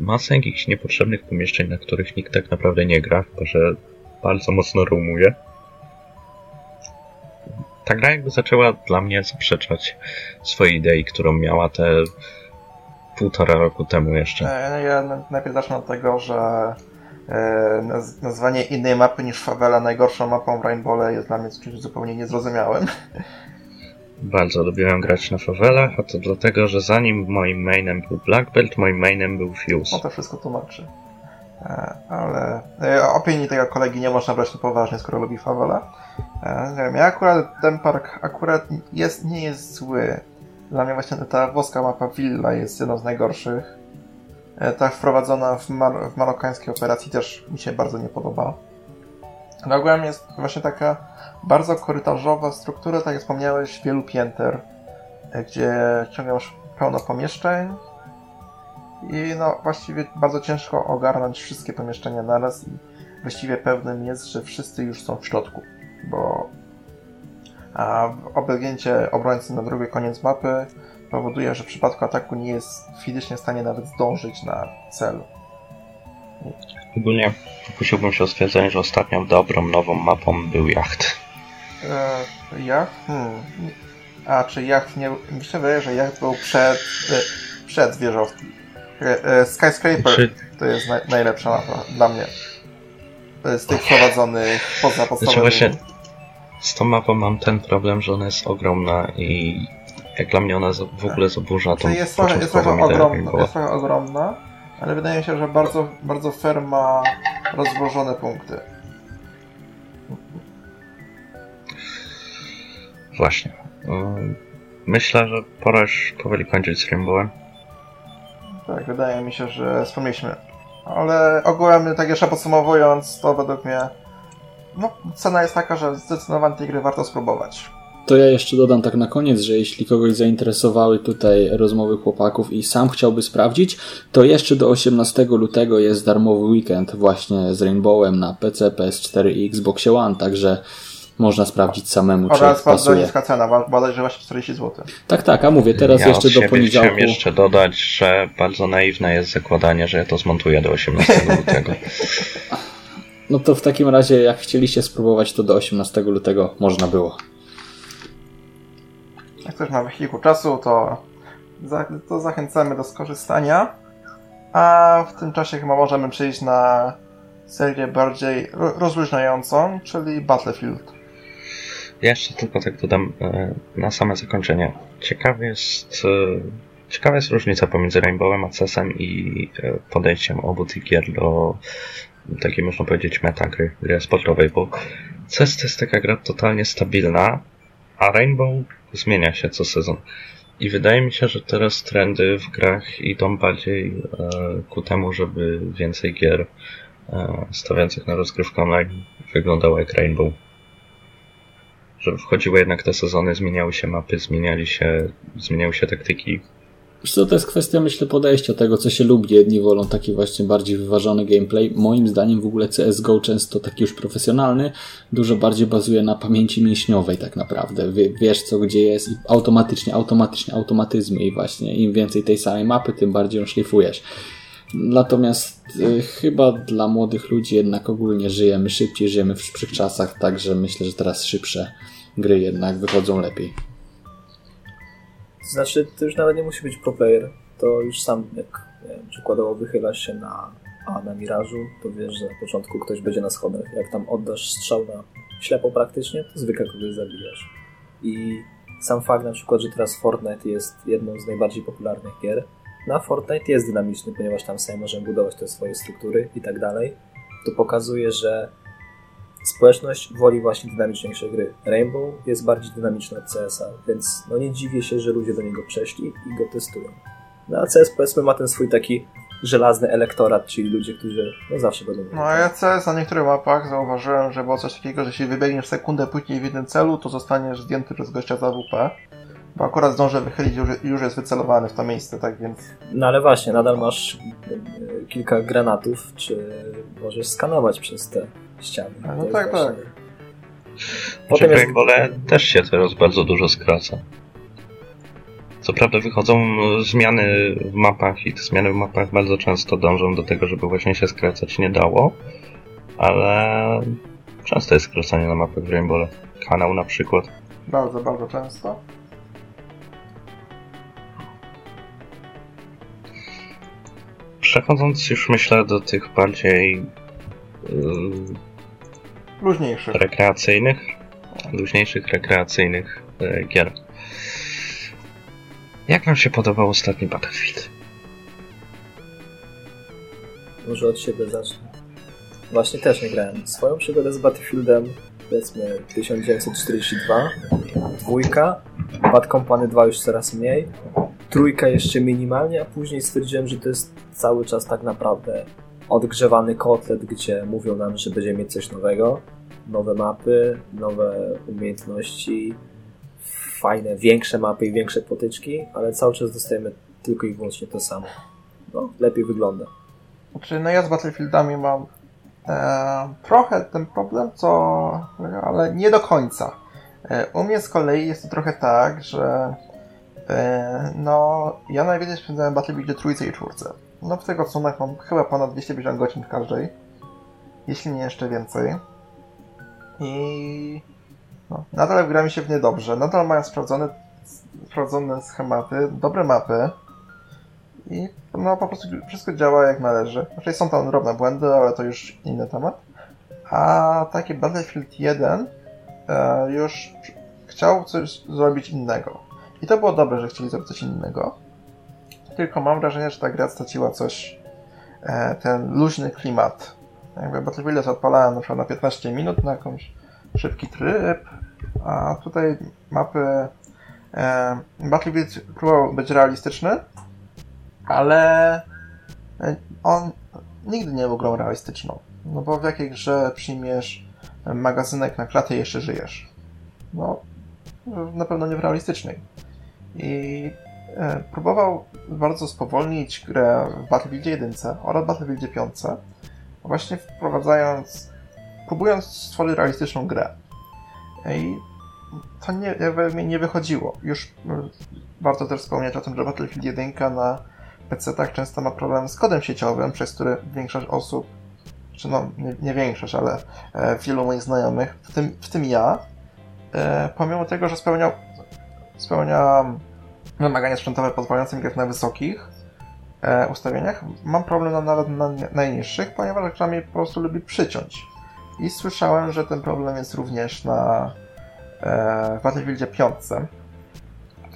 Masa jakichś niepotrzebnych pomieszczeń, na których nikt tak naprawdę nie gra, chyba że bardzo mocno roomuje. Ta gra jakby zaczęła dla mnie zaprzeczać swojej idei, którą miała te półtora roku temu jeszcze. E, Ja na- najpierw zacznę od tego, że e, naz- nazwanie innej mapy niż Favela najgorszą mapą w Rainbowle jest dla mnie czymś zupełnie niezrozumiałym. Bardzo lubiłem grać na fawelach, a to dlatego, że zanim moim mainem był Black Belt, moim mainem był No Fuse. to wszystko tłumaczy. E, Ale e, opinii tego kolegi nie można brać na poważnie, skoro lubi Favela. E, Nie wiem, ja akurat ten park akurat jest, nie jest zły. Dla mnie właśnie ta włoska mapa Villa jest jedną z najgorszych. Ta wprowadzona w, mar- w marokańskiej operacji też mi się bardzo nie podoba. Ale ogółem jest właśnie taka bardzo korytarzowa struktura, tak jak wspomniałeś, wielu pięter, gdzie ciągle masz pełno pomieszczeń, i no właściwie bardzo ciężko ogarnąć wszystkie pomieszczenia naraz i właściwie pewnym jest, że wszyscy już są w środku, bo a oblegięcie obrońcy na drugi koniec mapy powoduje, że w przypadku ataku nie jest fizycznie w stanie nawet zdążyć na cel. Ogólnie pokusiłbym się o stwierdzenie, że ostatnią dobrą, nową mapą był jacht. E, jacht? Hmm. A, czy jacht nie... Mi się wydaje, że jacht był przed, e, przed wieżowcem. E, e, Skyscraper to jest naj, najlepsza mapa dla mnie. Z tych wprowadzonych poza Znaczy podstawowymi. właśnie z tą mapą mam ten problem, że ona jest ogromna i jak dla mnie ona w ogóle zaburza tą To jest trochę, jest trochę ogromna, jest trochę ogromna, ale wydaje mi się, że bardzo, bardzo fair ma rozłożone punkty. Właśnie. Myślę, że pora już powoli kończyć z Rainbowem. Tak, wydaje mi się, że wspomnieliśmy. Ale ogółem, tak jeszcze podsumowując, to według mnie no, cena jest taka, że zdecydowanie tej gry warto spróbować. To ja jeszcze dodam tak na koniec, że jeśli kogoś zainteresowały tutaj rozmowy chłopaków i sam chciałby sprawdzić, to jeszcze do 18 lutego jest darmowy weekend właśnie z Rainbowem na PC, PS4 i Xbox One, także można sprawdzić samemu, czy Oraz bardzo pasuje. niska cena, bodajże właśnie 40 zł. Tak, tak, a mówię, teraz ja jeszcze od do poniedziałku. chciałem jeszcze dodać, że bardzo naiwne jest zakładanie, że ja to zmontuję do 18 lutego. No to w takim razie, jak chcieliście spróbować, to do 18 lutego można było. Jak ktoś ma kilku czasu, to, za, to zachęcamy do skorzystania. A w tym czasie chyba możemy przejść na serię bardziej ro- rozluźniającą, czyli Battlefield. Jeszcze tylko tak dodam e, na same zakończenie. Ciekawe jest, e, ciekawa jest różnica pomiędzy Rainbowem a CS-em i e, podejściem obu tych gier do takiej można powiedzieć metagry, gry sportowej, bo CS to jest taka gra totalnie stabilna, a Rainbow zmienia się co sezon. I wydaje mi się, że teraz trendy w grach idą bardziej ku temu, żeby więcej gier stawiających na rozgrywkę online wyglądało jak Rainbow że wchodziły jednak te sezony, zmieniały się mapy, zmieniali się, zmieniały się taktyki. Co, to jest kwestia, myślę, podejścia tego, co się lubi. Jedni wolą taki właśnie bardziej wyważony gameplay. Moim zdaniem w ogóle CSGO często taki już profesjonalny, dużo bardziej bazuje na pamięci mięśniowej tak naprawdę. Wie, wiesz co gdzie jest i automatycznie, automatycznie, automatyzmy i właśnie im więcej tej samej mapy, tym bardziej ją szlifujesz. Natomiast y, chyba dla młodych ludzi jednak ogólnie żyjemy szybciej, żyjemy w szybszych czasach, także myślę, że teraz szybsze gry jednak wychodzą lepiej. Znaczy, to już nawet nie musi być pro player. To już sam, jak wiem, przykładowo wychylasz się na A na mirażu, to wiesz, że na początku ktoś będzie na schodach. Jak tam oddasz strzał na ślepo praktycznie, to zwykle kogoś zabijasz. I sam fakt na przykład, że teraz Fortnite jest jedną z najbardziej popularnych gier, na Fortnite jest dynamiczny, ponieważ tam sobie możemy budować te swoje struktury i tak dalej. To pokazuje, że społeczność woli właśnie dynamiczniejsze gry. Rainbow jest bardziej dynamiczny od CS-a, więc no nie dziwię się, że ludzie do niego przeszli i go testują. No a CS powiedzmy ma ten swój taki żelazny elektorat, czyli ludzie, którzy no zawsze będą No a ja CS na niektórych mapach zauważyłem, że było coś takiego, że jeśli wybiegniesz sekundę później w jednym celu, to zostaniesz zdjęty przez gościa z AWP. Bo akurat zdążę wychylić już, już jest wycelowany w to miejsce, tak więc... No ale właśnie, nadal masz e, kilka granatów, czy możesz skanować przez te ściany. No tak, właśnie- tak. Potem jest Rainbowle też się teraz bardzo dużo skraca. Co prawda wychodzą zmiany w mapach i te zmiany w mapach bardzo często dążą do tego, żeby właśnie się skracać nie dało, ale często jest skracanie na mapach w Rainbowle. Kanał na przykład. Bardzo, bardzo często. Przechodząc już myślę do tych bardziej yy, Luźniejszy. rekreacyjnych, luźniejszych rekreacyjnych e, gier. Jak wam się podobał ostatni Battlefield? Może od siebie zacznę. Właśnie też nie grałem. Swoją przygodę z Battlefieldem, powiedzmy 1942, dwójka, Bad Company 2 już coraz mniej, trójka jeszcze minimalnie, a później stwierdziłem, że to jest cały czas tak naprawdę odgrzewany kotlet, gdzie mówią nam, że będziemy mieć coś nowego, nowe mapy, nowe umiejętności, fajne, większe mapy i większe potyczki, ale cały czas dostajemy tylko i wyłącznie to samo. No, lepiej wygląda. Znaczy, no ja z Battlefieldami mam e, trochę ten problem, co, ale nie do końca. E, u mnie z kolei jest to trochę tak, że e, no ja najwięcej spędzałem w Battlefieldzie trójce i czwórce. No w tych odsłonach mam chyba ponad 250 godzin w każdej, jeśli nie jeszcze więcej. I no, nadal gra mi się w nie dobrze. Nadal mają sprawdzone, sprawdzone schematy, dobre mapy. I no po prostu wszystko działa jak należy. Znaczy są tam drobne błędy, ale to już inny temat. A taki Battlefield 1 e, już chciał coś zrobić innego. I to było dobre, że chcieli zrobić coś innego. Tylko mam wrażenie, że ta gra straciła coś, e, ten luźny klimat. Jakby Battlefield odpalałem na przykład na 15 minut na jakąś szybki tryb, a tutaj mapy e, Battlefield próbował być realistyczny, ale e, on nigdy nie był grą realistyczną. No bo w jakiej grze przyjmiesz magazynek na klatę i jeszcze żyjesz? No, na pewno nie w realistycznej. I e, próbował bardzo spowolnić grę w Battlefieldzie 1 oraz Battlefieldzie 5, właśnie wprowadzając, próbując stworzyć realistyczną grę. I to nie, jakby mi nie wychodziło. Już warto też wspomnieć o tym, że Battlefield 1 na PC-tach często ma problem z kodem sieciowym, przez który większość osób, czy no nie, nie większość, ale e, wielu moich znajomych, w tym, w tym ja, e, pomimo tego, że spełniał, spełnia wymagania sprzętowe pozwalające mi grać na wysokich e, ustawieniach, mam problem na, nawet na najniższych, ponieważ gra mnie po prostu lubi przyciąć. I słyszałem, że ten problem jest również na e, Battlefieldzie 5.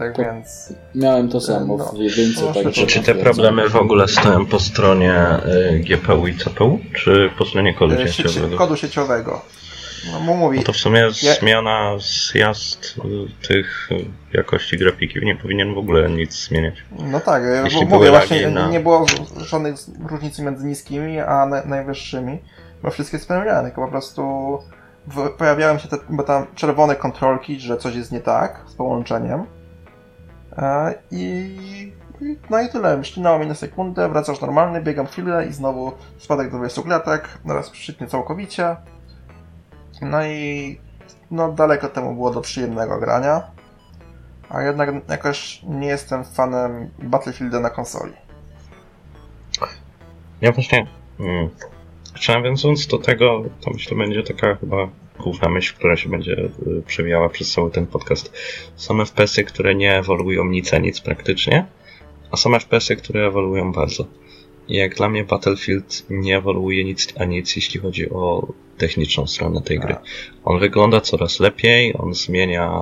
Tak To- więc. Miałem to samo No. w jedynce, także... Czy te problemy w ogóle stoją po stronie y, GPU i CPU, czy po stronie kodu e, sieci, sieciowego? kodu sieciowego. No, mu mówi, No to w sumie Ja- zmiana zjazd y, tych y, jakości grafiki nie powinien w ogóle nic zmieniać. No tak, Jeśli bo mówię, właśnie na- nie było żadnych różnic między niskimi a na, najwyższymi, bo wszystkie spełniane, tylko po prostu pojawiają się te, bo tam czerwone kontrolki, że coś jest nie tak z połączeniem. E, i, no i tyle, ślinało mi na sekundę, wracasz normalny, biegam chwilę i znowu spadek do 20 klatek, teraz przyczytnie całkowicie. No i no daleko temu było do przyjemnego grania. A jednak jakoś nie jestem fanem Battlefielda na konsoli. Ja właśnie, mm, czy nawiązując do tego, to myślę będzie taka chyba główna myśl, która się będzie y, przewijała przez cały ten podcast. Są FPS-y, które nie ewoluują nic a nic praktycznie, a są FPS-y, które ewoluują bardzo. I jak dla mnie Battlefield nie ewoluuje nic a nic, jeśli chodzi o techniczną stronę tej gry. On wygląda coraz lepiej, on zmienia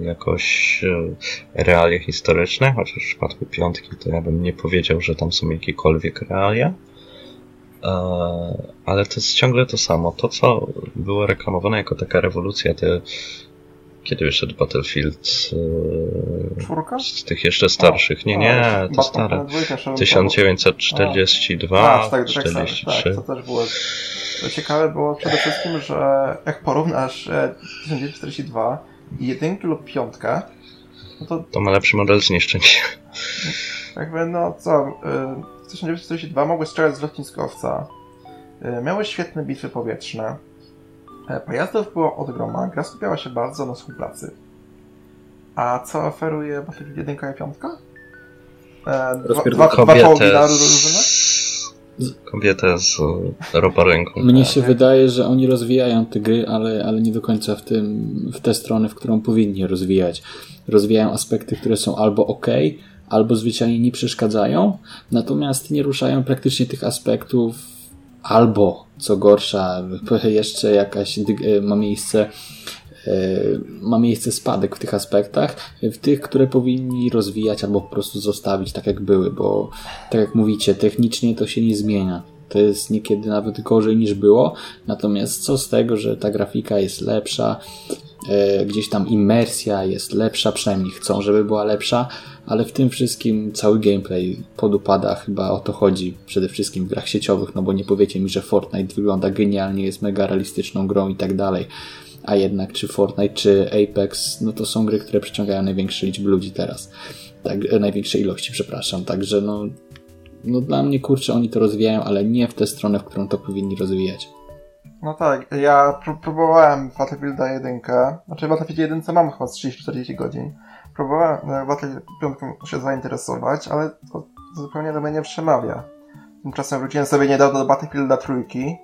y, jakoś y, realia historyczne, chociaż w przypadku piątki to ja bym nie powiedział, że tam są jakiekolwiek realia. E, Ale to jest ciągle to samo. To, co było reklamowane jako taka rewolucja, te kiedy wyszedł Battlefield e, Czwórka? z tych jeszcze starszych. Nie, nie, to stare. na dwójkę szedłem 1942, A, tak, tak, tak, 43. tak, to też było. To ciekawe było przede wszystkim, że jak porównasz e, 1942 i jedynkę lub piątkę, no to To ma lepszy model zniszczeń. jakby no co, e, w 1942 mogłeś strzelać z lotniskowca, e, miałeś świetne bitwy powietrzne, e, pojazdów było od groma, gra skupiała się bardzo na współpracy. A co oferuje Battlefield 1 i 5? E, dwa, dwa, czołgi na z, różne? kobietę z roporynką. Mnie się wydaje, że oni rozwijają te gry, ale, ale nie do końca w, tym, w tę stronę, w którą powinni rozwijać. Rozwijają aspekty, które są albo ok, albo zwyczajnie nie przeszkadzają, natomiast nie ruszają praktycznie tych aspektów, albo co gorsza, jeszcze jakaś e, ma miejsce e, ma miejsce spadek w tych aspektach, w tych, które powinni rozwijać albo po prostu zostawić tak jak były, bo tak jak mówicie, technicznie to się nie zmienia. To jest niekiedy nawet gorzej niż było, natomiast co z tego, że ta grafika jest lepsza, gdzieś tam imersja jest lepsza, przynajmniej chcą, żeby była lepsza, ale w tym wszystkim cały gameplay podupada, chyba o to chodzi przede wszystkim w grach sieciowych, no bo nie powiecie mi, że Fortnite wygląda genialnie, jest mega realistyczną grą i tak dalej. A jednak czy Fortnite, czy Apex, no to są gry, które przyciągają największe liczby ludzi teraz. Tak, e, największe ilości, przepraszam. Także no, no dla mnie kurczę, oni to rozwijają, ale nie w tę stronę, w którą to powinni rozwijać. No tak, ja pró- próbowałem Battlefielda 1, znaczy Battlefield 1 mam chyba z 30-40 godzin. Próbowałem e, Battlefield 5 się zainteresować, ale to zupełnie do mnie nie przemawia. Tymczasem wróciłem sobie niedawno do Battlefielda trójki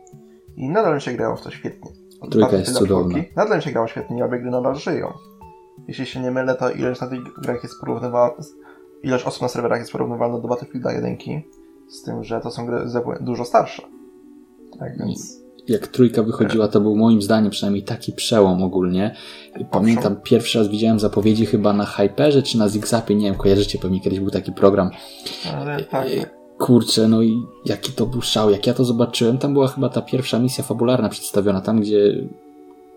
i nadal mi się grało w to świetnie. Od Trójka jest cudowna. trójki Nadal mi się grało świetnie obie gry nadal żyją. Jeśli się nie mylę, to ilość na tych grach jest porównywalna, ilość osób na serwerach jest porównywalna do Battlefielda 1, z tym, że to są gry dużo starsze. Tak więc... jak trójka wychodziła, to był moim zdaniem przynajmniej taki przełom ogólnie. Pamiętam, pierwszy raz widziałem zapowiedzi chyba na Hyperze czy na Zigzapie, nie wiem, kojarzycie, pewnie kiedyś był taki program. Ale tak, E, Kurczę, no i jaki to był szał, jak ja to zobaczyłem, tam była chyba ta pierwsza misja fabularna przedstawiona, tam gdzie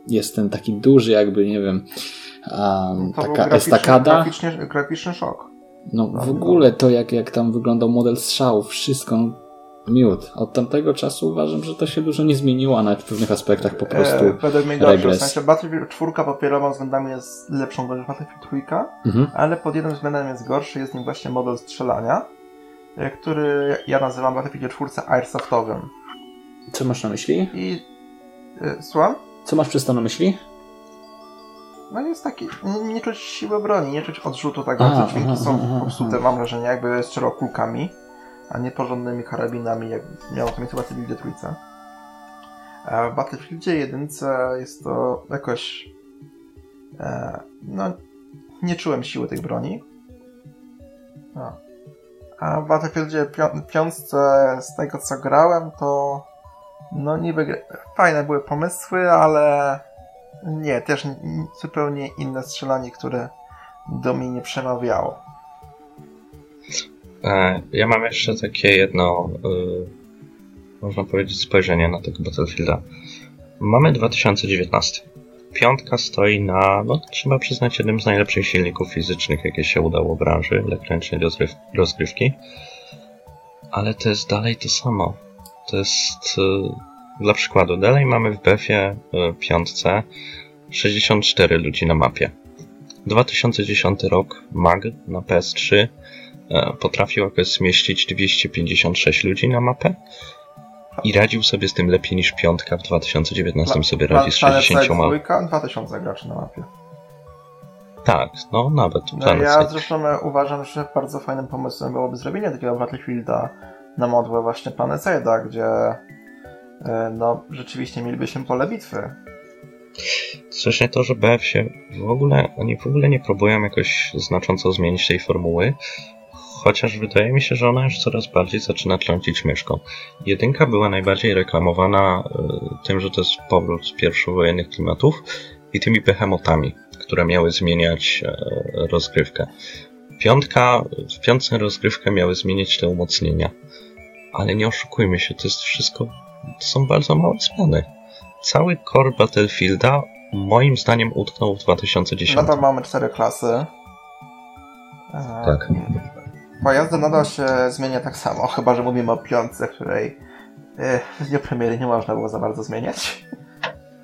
jest ten taki duży jakby, nie wiem, um, taka graficzny- estakada. Graficzny, graficzny szok. No No, w no. ogóle to, jak, jak tam wyglądał model strzału, wszystko miód. Od tamtego czasu uważam, że to się dużo nie zmieniło, a nawet w pewnych aspektach po prostu E, według mnie gorsze. W sensie Battlefield 4 pod wieloma względami jest lepszą niż Battlefield 3, Mhm. ale pod jednym względem jest gorszy, jest nim właśnie model strzelania, e, który ja nazywam Battlefield 4 airsoftowym. Co masz na myśli? I... e, Słucham? Co masz przez to na myśli? no jest taki, nie, nie czuć siły broni, nie czuć odrzutu tak bardzo. Dźwięki są popsute, mam wrażenie, jakby strzelał kulkami, a nie porządnymi karabinami, jak miało to chyba w Battlefield trójce. A w Battlefieldzie jedynce jest to jakoś e, no nie czułem siły tej broni. No. A w Battlefieldzie piątce z tego co grałem to no niby fajne były pomysły, ale nie, też zupełnie inne strzelanie, które do mnie nie przemawiało. E, ja mam jeszcze takie jedno, yy, można powiedzieć, spojrzenie na tego Battlefielda. Mamy 2019. Piątka stoi na, no trzeba przyznać, jednym z najlepszych silników fizycznych, jakie się udało branży elektronicznej rozgryw rozgrywki. Ale to jest dalej to samo. To jest, yy, dla przykładu, dalej mamy w BF-ie piątce 64 ludzi na mapie. 2010 rok MAG na PS3 e, potrafił jakoś zmieścić 256 ludzi na mapę i radził sobie z tym lepiej niż piątka w 2019 sobie radzi z 60. Dwójka, 2000 graczy na mapie. Tak, no nawet. No ja zresztą uważam, że bardzo fajnym pomysłem byłoby zrobienie takiego Battlefielda na modłę właśnie Planecida, gdzie e, no rzeczywiście mielibyśmy pole bitwy Zresztą to, że BF się w ogóle, oni w ogóle nie próbują jakoś znacząco zmienić tej formuły, chociaż wydaje mi się, że ona już coraz bardziej zaczyna trącić myszką. Jedynka była najbardziej reklamowana y, tym, że to jest powrót pierwszowojennych klimatów i tymi behemotami, które miały zmieniać y, rozgrywkę. Piątka, w piątce rozgrywkę miały zmieniać te umocnienia. Ale nie oszukujmy się, to jest wszystko, to są bardzo małe zmiany cały core Battlefielda moim zdaniem utknął w 2010. Nadal mamy cztery klasy. Tak. Pojazdy nadal się zmienia tak samo, chyba że mówimy o piątce, której e, w dniu premiery nie można było za bardzo zmieniać.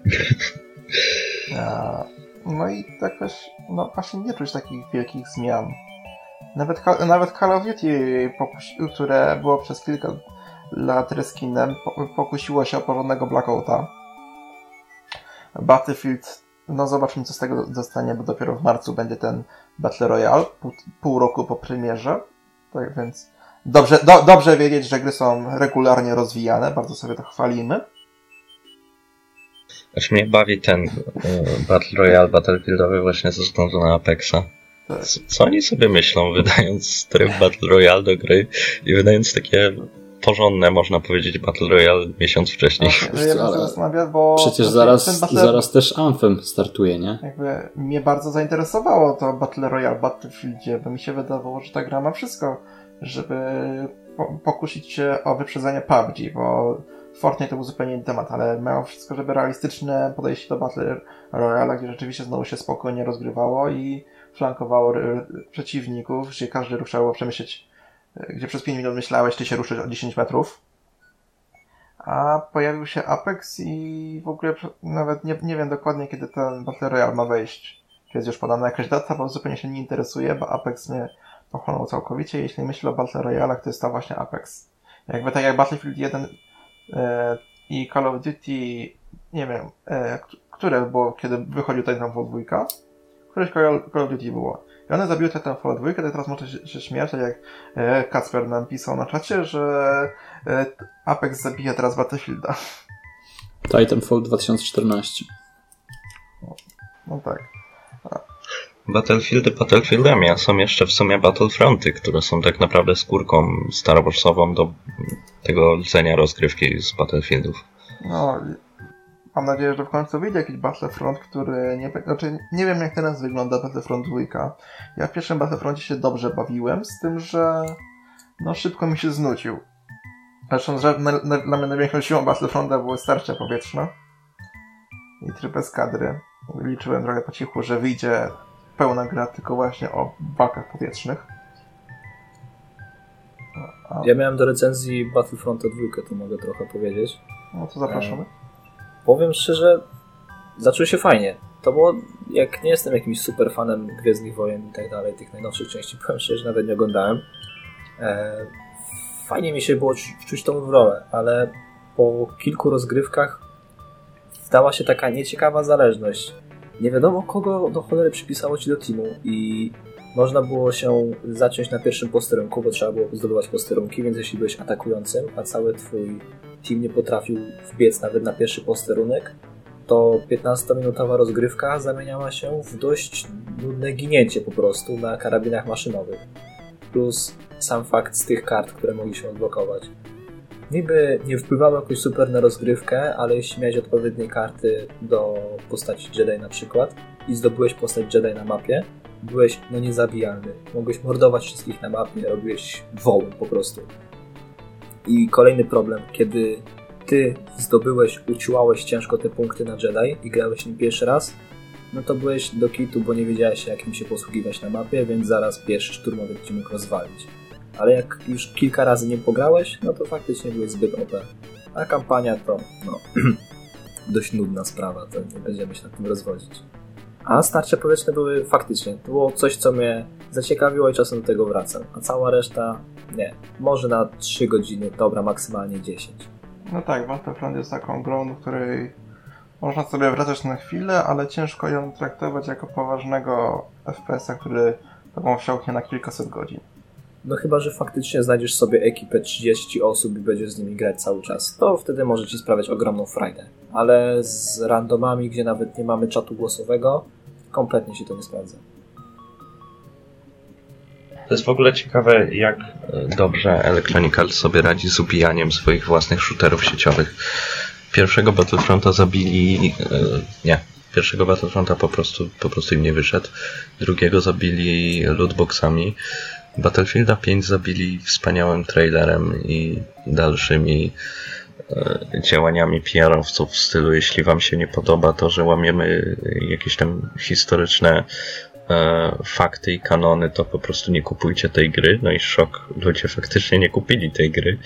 No i jakoś, no właśnie nie czuć takich wielkich zmian. Nawet, nawet Call of Duty, które było przez kilka lat reskinem, pokusiło się o porządnego Blackouta. Battlefield, no zobaczmy co z tego dostanie, bo dopiero w marcu będzie ten Battle Royale, pół, pół roku po premierze. Tak więc dobrze, do, dobrze wiedzieć, że gry są regularnie rozwijane, bardzo sobie to chwalimy. Aż mnie bawi ten y, Battle Royale Battlefieldowy właśnie ze względu na Apexa. Tak. Co oni sobie myślą, wydając tryb Battle Royale do gry i wydając takie porządne, można powiedzieć, Battle Royale miesiąc wcześniej. Okay, ja zastanawia, bo Przecież zaraz, Battle... zaraz też Anthem startuje, nie? Jakby mnie bardzo zainteresowało to Battle Royale Battlefieldzie, bo mi się wydawało, że ta gra ma wszystko, żeby po pokusić się o wyprzedzenie PUBG, bo Fortnite to był zupełnie inny temat, ale miało wszystko, żeby realistyczne podejście do Battle Royale, gdzie rzeczywiście znowu się spokojnie rozgrywało i flankowało przeciwników, gdzie każdy ruszał przemyśleć gdzie przez 5 minut myślałeś, czy się ruszyć o 10 metrów. A pojawił się Apex i w ogóle nawet nie, nie wiem dokładnie, kiedy ten Battle Royale ma wejść. Czy jest już podana jakaś data, bo zupełnie się nie interesuje, bo Apex mnie pochłonął całkowicie. Jeśli myślę o Battle Royale, to jest to właśnie Apex. Jakby tak jak Battlefield 1 e, i Call of Duty, nie wiem, e, które było, kiedy wychodził Titanfall 2, któreś Call, Call of Duty było. I one zabiły Titanfall 2, to teraz może się, się śmiać, tak jak e, Kacper nam pisał na czacie, że e, Apex zabija teraz Battlefielda. Titanfall 2014. No, no tak. A. Battlefieldy Battlefieldami, a są jeszcze w sumie Battlefronty, które są tak naprawdę skórką Star Warsową do tego rdzenia rozgrywki z Battlefieldów. No, Mam nadzieję, że w końcu wyjdzie jakiś Battlefront, który nie... Znaczy, nie wiem jak teraz wygląda Battlefront 2. Ja w pierwszym Battlefroncie się dobrze bawiłem, z tym, że no szybko mi się znudził. Zresztą że na, na, dla mnie największą siłą Battlefronta były starcia powietrzne i tryb eskadry. Liczyłem trochę po cichu, że wyjdzie pełna gra tylko właśnie o walkach powietrznych. A... Ja miałem do recenzji Battlefronta 2, to mogę trochę powiedzieć. No to zapraszamy. Powiem szczerze, zaczął się fajnie. To było, jak nie jestem jakimś super fanem Gwiezdnych Wojen i tak dalej, tych najnowszych części, powiem szczerze, nawet nie oglądałem. E, fajnie mi się było wczuć tą rolę, ale po kilku rozgrywkach wdała się taka nieciekawa zależność. nie wiadomo kogo do cholery przypisało ci do teamu i można było się zacząć na pierwszym posterunku, bo trzeba było zdobywać posterunki, więc jeśli byłeś atakującym, a cały twój team nie potrafił wbiec nawet na pierwszy posterunek, to 15-minutowa rozgrywka zamieniała się w dość nudne ginięcie po prostu na karabinach maszynowych. Plus sam fakt z tych kart, które mogli się odblokować. Niby nie wpływało jakoś super na rozgrywkę, ale jeśli miałeś odpowiednie karty do postaci Jedi na przykład i zdobyłeś postać Jedi na mapie, byłeś no niezabijalny. Mogłeś mordować wszystkich na mapie, robiłeś wołem po prostu. I kolejny problem, kiedy ty zdobyłeś, uciłałeś ciężko te punkty na Jedi i grałeś nim pierwszy raz, no to byłeś do kitu, bo nie wiedziałeś jak nim się posługiwać na mapie, więc zaraz pierwszy szturmowy ci mógł rozwalić. Ale jak już kilka razy nie pograłeś, no to faktycznie byłeś zbyt OP. A kampania to, no, dość nudna sprawa, to nie będziemy się nad tym rozwodzić. A starcie powietrzne były faktycznie, to było coś, co mnie zaciekawiło i czasem do tego wracam. A cała reszta, nie. Może na 3 godziny, dobra, maksymalnie 10. No tak, Battlefront jest taką grą, w której można sobie wracać na chwilę, ale ciężko ją traktować jako poważnego FPS-a, który tobą wsiąknie na kilkaset godzin. No chyba, że faktycznie znajdziesz sobie ekipę 30 osób i będziesz z nimi grać cały czas. To wtedy może ci sprawiać ogromną frajdę. Ale z randomami, gdzie nawet nie mamy czatu głosowego, kompletnie się to nie sprawdza. To jest w ogóle ciekawe, jak e, dobrze Electronic Arts sobie radzi z ubijaniem swoich własnych shooterów sieciowych. Pierwszego Battlefronta zabili... E, nie. Pierwszego Battlefronta po prostu, po prostu im nie wyszedł. Drugiego zabili lootboxami. Battlefielda 5 zabili wspaniałym trailerem i dalszymi e, działaniami PR-owców w stylu jeśli wam się nie podoba to, że łamiemy jakieś tam historyczne e, fakty i kanony, to po prostu nie kupujcie tej gry. No i szok, ludzie faktycznie nie kupili tej gry.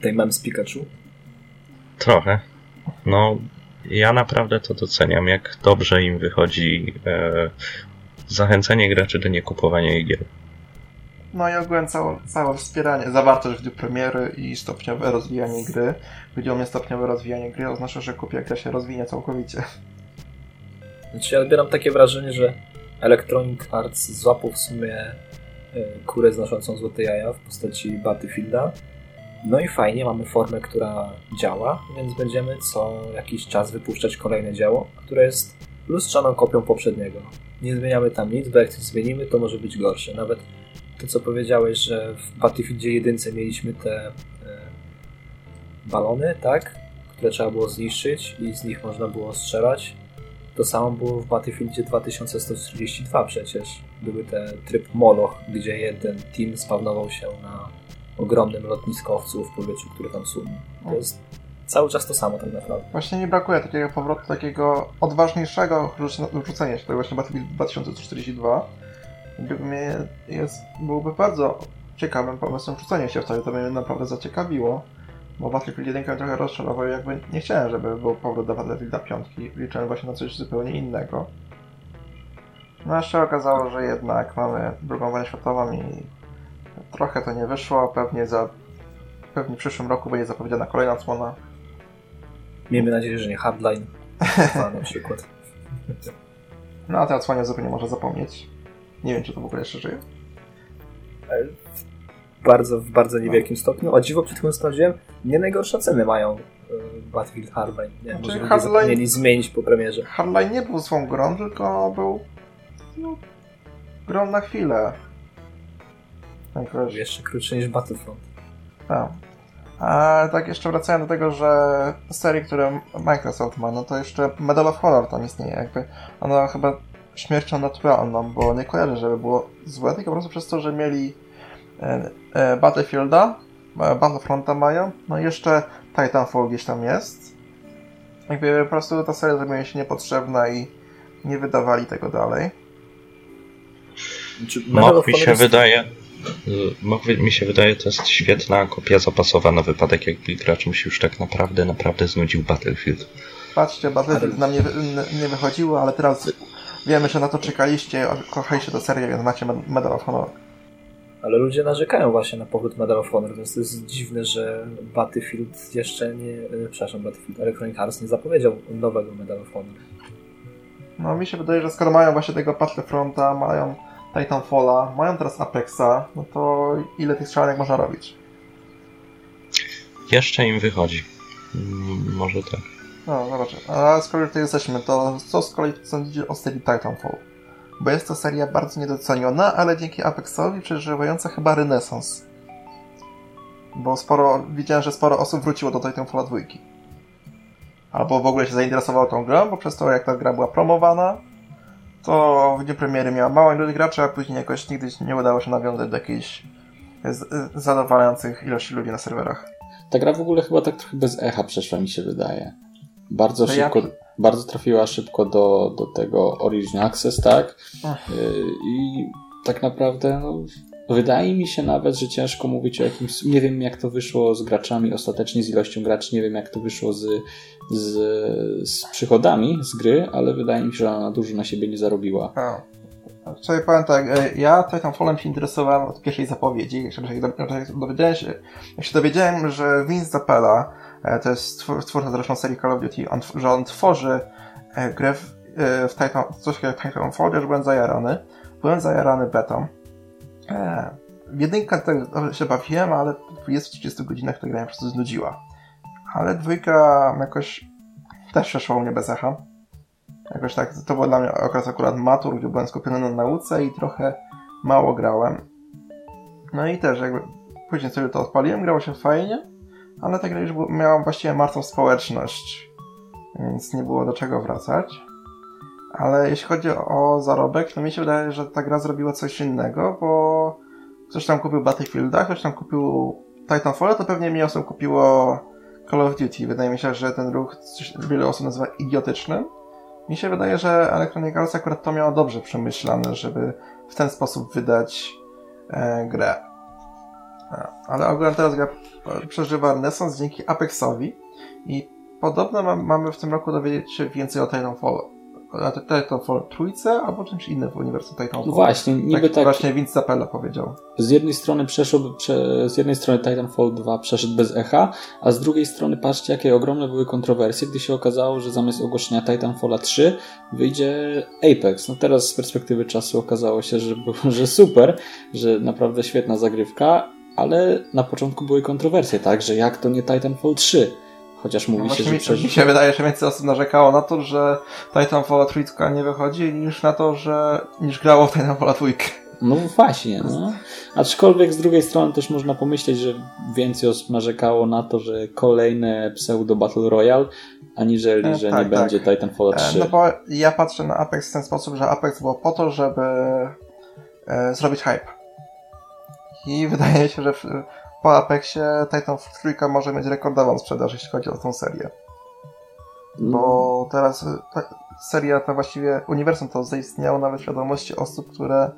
Tej mam z Pikachu? Trochę. No, ja naprawdę to doceniam, jak dobrze im wychodzi e, zachęcenie graczy do niekupowania jej gier. No i ogółem całe, całe wspieranie, zawartość gdy premiery i stopniowe rozwijanie gry. Chodzi o mnie stopniowe rozwijanie gry oznacza, że kupię jak gra się rozwinie całkowicie. Znaczy ja odbieram takie wrażenie, że Electronic Arts złapał w sumie e, kurę znoszącą złote jaja w postaci Battlefielda. No i fajnie, mamy formę, która działa, więc będziemy co jakiś czas wypuszczać kolejne dzieło, które jest lustrzaną kopią poprzedniego. Nie zmieniamy tam nic, bo jak coś zmienimy, to może być gorsze. Nawet to, co powiedziałeś, że w Battlefieldzie 1 mieliśmy te e, balony, tak? Które trzeba było zniszczyć i z nich można było strzelać. To samo było w Battlefieldzie 2142 przecież. Były te tryb Moloch, gdzie jeden team spawnował się na ogromnym lotniskowcu w powietrzu, który tam sunął. To jest cały czas to samo tak naprawdę. Właśnie nie brakuje takiego powrotu, takiego odważniejszego rzucenia się tego właśnie Battlefield 2042. Gdyby mnie jest, byłby bardzo ciekawym pomysłem rzucenia się w to, to mnie naprawdę zaciekawiło. Bo Battlefield 1 mnie trochę rozczarował, jakby nie chciałem, żeby był powrót do Battlefielda 5. Liczyłem właśnie na coś zupełnie innego. No a się okazało, że jednak mamy drugą wojnę światową i trochę to nie wyszło. Pewnie za pewnie w przyszłym roku będzie zapowiedziana kolejna odsłona. Miejmy nadzieję, że nie Hardline na przykład. No a te odsłonie zupełnie można zapomnieć. Nie wiem, czy to w ogóle jeszcze żyje. Bardzo, w bardzo niewielkim stopniu. O dziwo, przed chwilą sprawdziłem, nie najgorsze ceny mają y, Battlefield Hardline. Nie, Znaczy, może Hardline- zmienić po premierze. Hardline nie był złą grą, tylko był no, grą na chwilę. Tak wiesz. Jeszcze krótszy niż Battlefront. Tak. A tak jeszcze wracając do tego, że serii, które Microsoft ma, no to jeszcze Medal of Honor tam istnieje, jakby ona chyba śmiercią naturalną, bo nie kojarzę, żeby było złe, tylko po prostu przez to, że mieli Battlefielda, e, Battlefronta mają, no i jeszcze Titanfall gdzieś tam jest. Jakby po prostu ta seria zrobiła się niepotrzebna i nie wydawali tego dalej. Znaczy, of mi się wydaje, mi się wydaje, to jest świetna kopia zapasowa na wypadek, jakby gracz mu się już tak naprawdę, naprawdę znudził Battlefield. Patrzcie, Battlefield nam nie, nie wychodziło, ale teraz wiemy, że na to czekaliście, kochaliście tę serię, więc macie Med- Medal of Honor. Ale ludzie narzekają właśnie na powrót Medal of Honor, więc to jest dziwne, że Battlefield jeszcze nie... e, Przepraszam, Battlefield Electronic Arts nie zapowiedział nowego Medal of Honor. No mi się wydaje, że skoro mają właśnie tego Battlefronta, mają Titanfalla, mają teraz Apexa, no to ile tych strzelanek można robić? Jeszcze im wychodzi. Mm, Może tak. No, zobaczę. A skoro już tutaj jesteśmy, to co z kolei sądzicie o serii Titanfall? Bo jest to seria bardzo niedoceniona, ale dzięki Apexowi przeżywająca chyba renesans. Bo sporo, widziałem, że sporo osób wróciło do Titanfalla 2. Albo w ogóle się zainteresowało tą grą, bo przez to jak ta gra była promowana, to w dniu premiery miała mało ilość graczy, a później jakoś nigdy nie udało się nawiązać do jakiejś zadowalających ilości ludzi na serwerach. Ta gra w ogóle chyba tak trochę bez echa przeszła, mi się wydaje. Bardzo To ja- szybko, bardzo trafiła szybko do, do tego Origin Access, tak? Y, I tak naprawdę, no, wydaje mi się nawet, że ciężko mówić o jakimś. Nie wiem, jak to wyszło z graczami ostatecznie, z ilością graczy, nie wiem, jak to wyszło z, z, z przychodami z gry, ale wydaje mi się, że ona dużo na siebie nie zarobiła. A. Sobie powiem tak, e, ja Titanfallem się interesowałem od pierwszej zapowiedzi, jak się dowiedziałem jak się dowiedziałem, że Vince Zappella, e, to jest twór- twórca zresztą serii Call of Duty, on, że on tworzy e, grę w, e, w Titan, coś jak Titanfall, już byłem zajarany. Byłem zajarany betą. E, w jedynkę tak się bawiłem, ale po 20-30 godzinach ta gra mnie po prostu znudziła. Ale dwójka jakoś też przeszła u mnie bez echa. Jakoś tak, to był dla mnie okres akurat matur, gdzie byłem skupiony na nauce i trochę mało grałem. No i też jakby później sobie to odpaliłem, grało się fajnie, ale ta gra już miała właściwie martwą społeczność, więc nie było do czego wracać. Ale jeśli chodzi o zarobek, to mi się wydaje, że ta gra zrobiła coś innego, bo ktoś tam kupił Battlefielda, ktoś tam kupił Titanfall, to pewnie mniej osób kupiło Call of Duty. Wydaje mi się, że ten ruch wiele osób nazywa idiotycznym. Mi się wydaje, że Electronic Arts akurat to miało dobrze przemyślane, żeby w ten sposób wydać e, grę. Ale ogólnie teraz gra przeżywa renesans dzięki Apexowi i podobno mam, mamy w tym roku dowiedzieć się więcej o Titanfallu. Titanfall trójce albo czymś innym w uniwersum Titanfall. No właśnie, niby tak, tak. właśnie Vince Zappella powiedział. Z jednej strony przeszedł, prze, z jednej strony Titanfall 2 przeszedł bez echa, a z drugiej strony patrzcie, jakie ogromne były kontrowersje, gdy się okazało, że zamiast ogłoszenia Titanfalla 3 wyjdzie Apex. No teraz z perspektywy czasu okazało się, że, że super, że naprawdę świetna zagrywka, ale na początku były kontrowersje, tak, że jak to nie Titanfall 3? Chociaż No mówi się, właśnie że mi, mi się wydaje, że więcej osób narzekało na to, że Titanfall trójka nie wychodzi, niż na to, że niż grało w Titanfall trójkę. No właśnie, no. Aczkolwiek z drugiej strony też można pomyśleć, że więcej osób narzekało na to, że kolejne pseudo Battle Royale, aniżeli, E, że tak, nie tak. będzie Titanfall E, 3. No bo ja patrzę na Apex w ten sposób, że Apex było po to, żeby e, zrobić hype. I wydaje się, że po Apexie Titanfall trójka może mieć rekordową sprzedaż, jeśli chodzi o tą serię. Bo teraz e, ta seria ta właściwie, uniwersum to zaistniało nawet w świadomości osób, które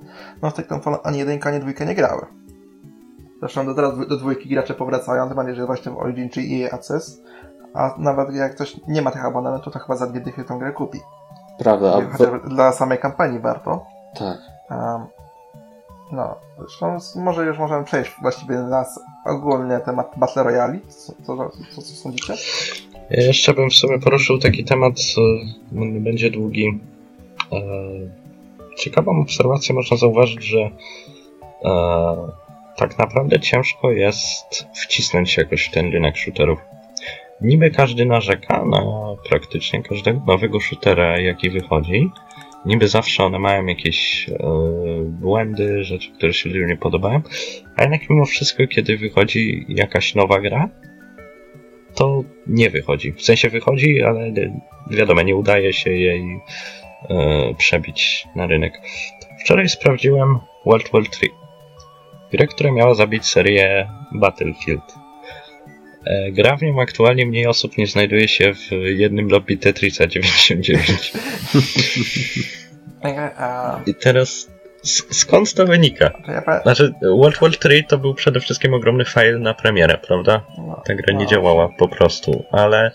no w Titanfall ani jedynka, ani dwójkę nie grały. Zresztą do teraz do dwójki gracze powracają, tym bardziej, że właśnie w Origin czy EA Access, a nawet jak ktoś nie ma tych abonamentów, to chyba za dwie dychy tą grę kupi. Prawda, Chociaż w... dla samej kampanii warto. tak. Um, no, zresztą może już możemy przejść właściwie na ogólnie temat Battle Royale. Co, co, co, co sądzicie? Ja Jeszcze bym w sumie poruszył taki temat, e, on będzie długi. E, Ciekawą obserwację można zauważyć, że e, tak naprawdę ciężko jest wcisnąć się jakoś w ten rynek shooterów. Niby każdy narzeka na praktycznie każdego nowego shootera, jaki wychodzi. Niby zawsze one mają jakieś e, błędy, rzeczy, które się ludziom nie podobają, a jednak mimo wszystko, kiedy wychodzi jakaś nowa gra, to nie wychodzi. W sensie wychodzi, ale wiadomo, nie udaje się jej e, przebić na rynek. Wczoraj sprawdziłem World War 3. Grę, która miała zabić serię Battlefield. E, gra w nią aktualnie mniej osób nie znajduje się w jednym lobby Tetrisa 99. E, I teraz skąd to wynika? Znaczy, World War 3 to był przede wszystkim ogromny file na premierę, prawda? no, Ta gra nie no, działała po prostu, ale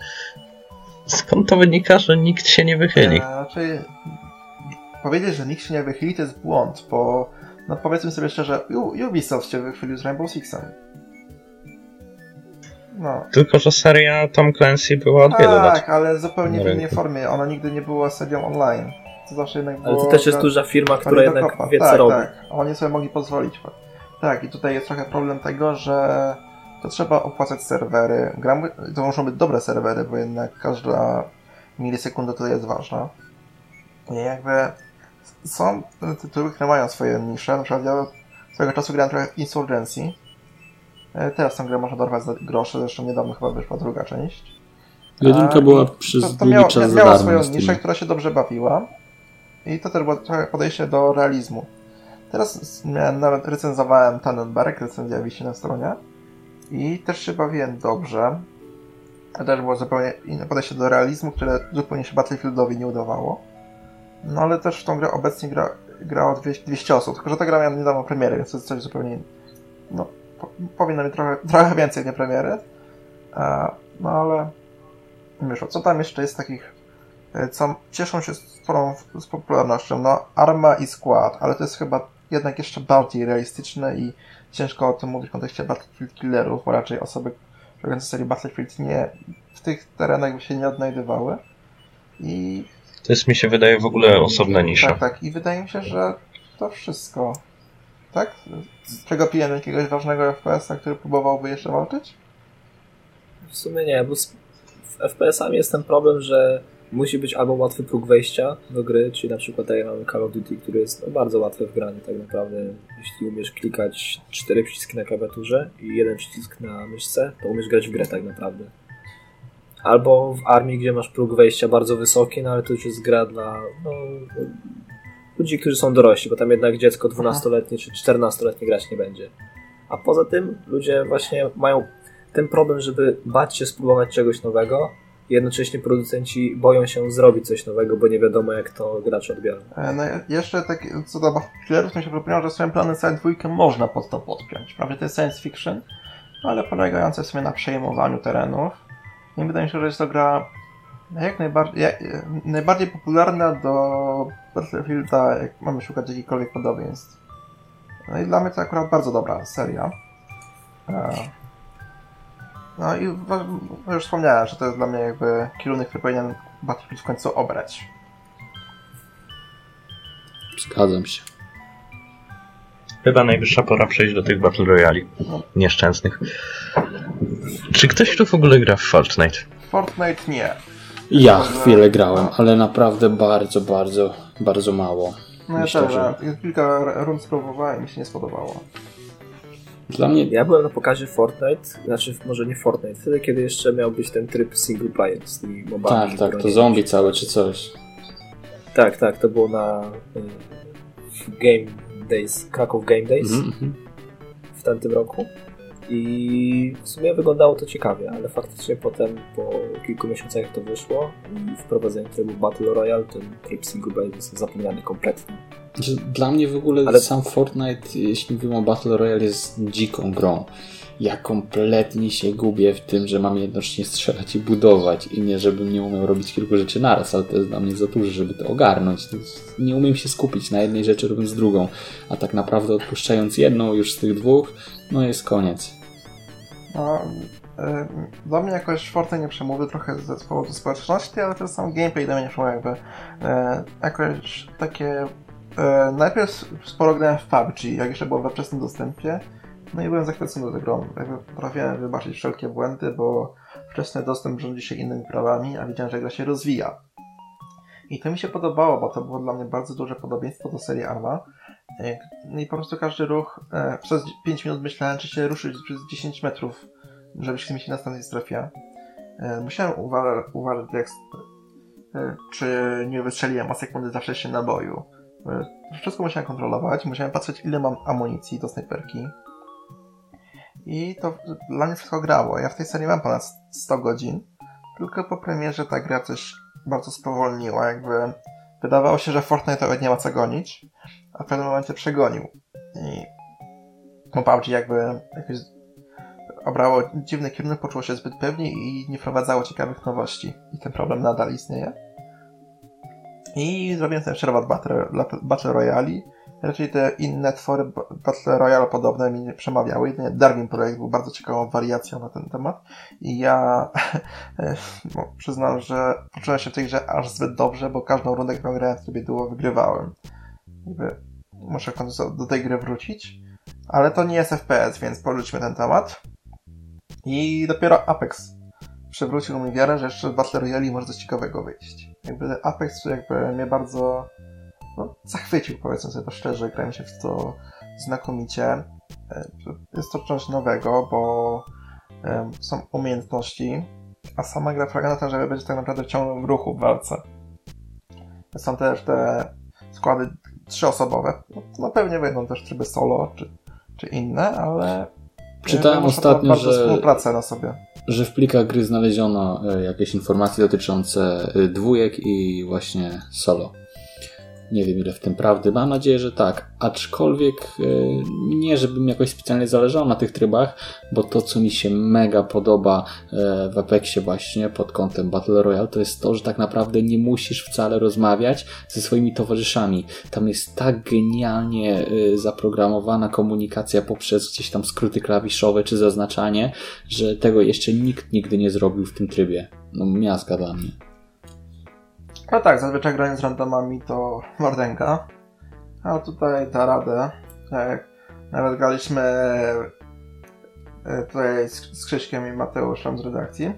skąd to wynika, że nikt się nie wychyli? Znaczy, powiedzieć, że nikt się nie wychyli, to jest błąd, bo no powiedzmy sobie szczerze, Ubisoft się wychylił z Rainbow Sixem. No. Tylko, że seria Tom Clancy była od wielu lat. Tak, ale zupełnie w innej formie. Ona nigdy nie była serią online. to zawsze jednak było... Ale to też jest duża firma, która jednak dokopa. wie, tak, co robi. Tak, oni sobie mogli pozwolić. Tak, i tutaj jest trochę problem tego, że to trzeba opłacać serwery. Gra, to muszą być dobre serwery, bo jednak każda milisekunda tutaj jest ważna. I jakby są tytuły, które mają swoje nisze. Na przykład ja swego czasu grałem trochę w Insurgency. E, Teraz tę grę można dorwać za grosze, zresztą niedawno chyba wyszła druga część. Jedynka A, była przez to, to długi miało, czas za miała swoją niszę, która się dobrze bawiła. I to też było trochę podejście do realizmu. Teraz miałem, nawet recenzowałem Tannenberg, recenzja wisi na stronie. I też się bawiłem dobrze. To też było zupełnie inne podejście do realizmu, które zupełnie się Battlefieldowi nie udawało. No ale też w tą grę obecnie gra, grało 200, 200 osób, tylko że ta gra miała niedawno premierę, więc to jest coś zupełnie... No, po, powinno mieć trochę, trochę więcej nie premiery. E, no ale... Wyszło. Co tam jeszcze jest takich e, co cieszą się sporą z popularnością. No, Arma i Squad, ale to jest chyba jednak jeszcze bardziej realistyczne i ciężko o tym mówić w kontekście Battlefield Killerów, bo raczej osoby w serii Battlefield nie w tych terenach by się nie odnajdywały. I To jest, mi się wydaje, w ogóle osobna nisza. tak, tak. I wydaje mi się, że to wszystko. Tak? Przegapiłem jakiegoś ważnego FPS-a, który próbowałby jeszcze walczyć? W sumie nie, bo z FPS-ami jest ten problem, że musi być albo łatwy próg wejścia do gry, czyli na przykład jak mamy Call of Duty, który jest no, bardzo łatwy w graniu tak naprawdę. Jeśli umiesz klikać cztery przyciski na klawiaturze i jeden przycisk na myszce, to umiesz grać w grę tak naprawdę. Albo w armii, gdzie masz próg wejścia bardzo wysoki, no ale to już jest gra dla no, ludzi, którzy są dorośli, bo tam jednak dziecko 12-letnie czy 14-letnie grać nie będzie. A poza tym ludzie właśnie mają ten problem, żeby bać się spróbować czegoś nowego, jednocześnie producenci boją się zrobić coś nowego, bo nie wiadomo jak to gracze odbiorą. E, No i jeszcze tak, co do Killerów, to mi się przypomniało, że swoim planem Side 2 można pod to podpiąć. Prawda, to jest science fiction, ale polegające w sumie na przejmowaniu terenów. I wydaje mi się, że jest to gra jak najbardziej, jak, najbardziej popularna do Battlefielda, jak mamy szukać jakichkolwiek podobieństw. No i dla mnie to akurat bardzo dobra seria. E, No i już wspomniałem, że to jest dla mnie jakby kierunek, który powinien Battlefield w końcu obrać. Zgadzam się. Chyba najwyższa pora przejść do tych Battle Royali. Nieszczęsnych. Czy ktoś tu w ogóle gra w Fortnite? Fortnite nie. Ja chwilę grałem, ale naprawdę bardzo, bardzo, bardzo mało. No ja Myślę, też, że- kilka rund spróbowałem i mi się nie spodobało. Dla mnie Ja byłem na pokazie Fortnite, znaczy może nie Fortnite, wtedy kiedy jeszcze miał być ten tryb single player z tymi mobami. tak, tak, to zombie całe czy coś. Tak, tak, to było na y, Game Days, Kraków Game Days Mhm, mhm. w tamtym roku. I w sumie wyglądało to ciekawie, ale faktycznie potem po kilku miesiącach jak to wyszło i wprowadzenie trybu Battle Royale, ten tryb single player jest zapomniany kompletnie. Znaczy, Dla mnie w ogóle Ale- sam Fortnite, jeśli mówimy o Battle Royale, jest dziką grą. Ja kompletnie się gubię w tym, że mam jednocześnie strzelać i budować i nie, żebym nie umiał robić kilku rzeczy naraz, ale to jest dla mnie za dużo, żeby to ogarnąć. Nie umiem się skupić na jednej rzeczy robiąc drugą, a tak naprawdę odpuszczając jedną już z tych dwóch, no jest koniec. No, y, dla mnie jakoś Fortnite nie przemówił trochę z powodu społeczności, ale ten sam gameplay do mnie nie przemówił jakby. Y, jakoś takie... Y, najpierw sporo grałem w PUBG, jak jeszcze było we wczesnym dostępie. No i byłem zachwycony tą grą. Jakby potrafiłem wybaczyć wszelkie błędy, bo wczesny dostęp rządzi się innymi prawami, a widziałem, że gra się rozwija. I to mi się podobało, bo to było dla mnie bardzo duże podobieństwo do serii Arma. No i po prostu każdy ruch, e, przez 5 minut myślałem, czy się ruszyć przez 10 metrów, żeby się zmieścić na następnej strefie. E, musiałem uwa- uważać, jak, e, czy nie wystrzeliłem o sekundy za wcześnie naboju. Wszystko musiałem kontrolować, musiałem patrzeć, ile mam amunicji do snajperki. I to dla mnie wszystko grało. Ja w tej serii mam ponad 100 godzin, tylko po premierze ta gra coś bardzo spowolniła, jakby wydawało się, że Fortnite nawet nie ma co gonić, a w pewnym momencie przegonił. I PUBG jakby jakoś obrało dziwny kierunek, poczuło się zbyt pewnie i nie wprowadzało ciekawych nowości. I ten problem nadal istnieje. I zrobiłem sobie przerwę Battle, Battle Royale. raczej te inne twory ba- Battle Royale podobne mi nie przemawiały. Jedynie Darwin Projekt był bardzo ciekawą wariacją na ten temat. I ja no, przyznam, że poczułem się w tej grze aż zbyt dobrze, bo każdą rundę, którą grałem w trybie duo, wygrywałem. Muszę w końcu do tej gry wrócić. Ale to nie jest FPS, więc porzućmy ten temat. I dopiero Apex przywrócił mi wiarę, że jeszcze w Battle Royale może coś ciekawego wyjść. Jakby Apex jakby mnie bardzo no, zachwycił, powiedzmy sobie to szczerze, grałem się w to znakomicie. E, Jest to coś nowego, bo są umiejętności, a sama gra polega na tym, że będzie tak naprawdę ciągłym ruchu w walce. Są też te składy trzyosobowe. No, no pewnie będą też tryby solo, czy, czy inne, ale Czytałem ostatnio, że- że w plikach gry znaleziono e, jakieś informacje dotyczące e, dwójek i właśnie solo. Nie wiem ile w tym prawdy. Mam nadzieję, że tak. Aczkolwiek e, nie, żebym jakoś specjalnie zależał na tych trybach, bo to, co mi się mega podoba e, w Apexie właśnie pod kątem Battle Royale, to jest to, że tak naprawdę nie musisz wcale rozmawiać ze swoimi towarzyszami. Tam jest tak genialnie e, zaprogramowana komunikacja poprzez gdzieś tam skróty klawiszowe czy zaznaczanie, że tego jeszcze nikt nigdy nie zrobił w tym trybie. No miazga dla mnie. No tak, zazwyczaj grając z randomami to mordęga. A tutaj da radę. Tak, nawet graliśmy e, tutaj z, Krzyśkiem i Mateuszem z redakcji.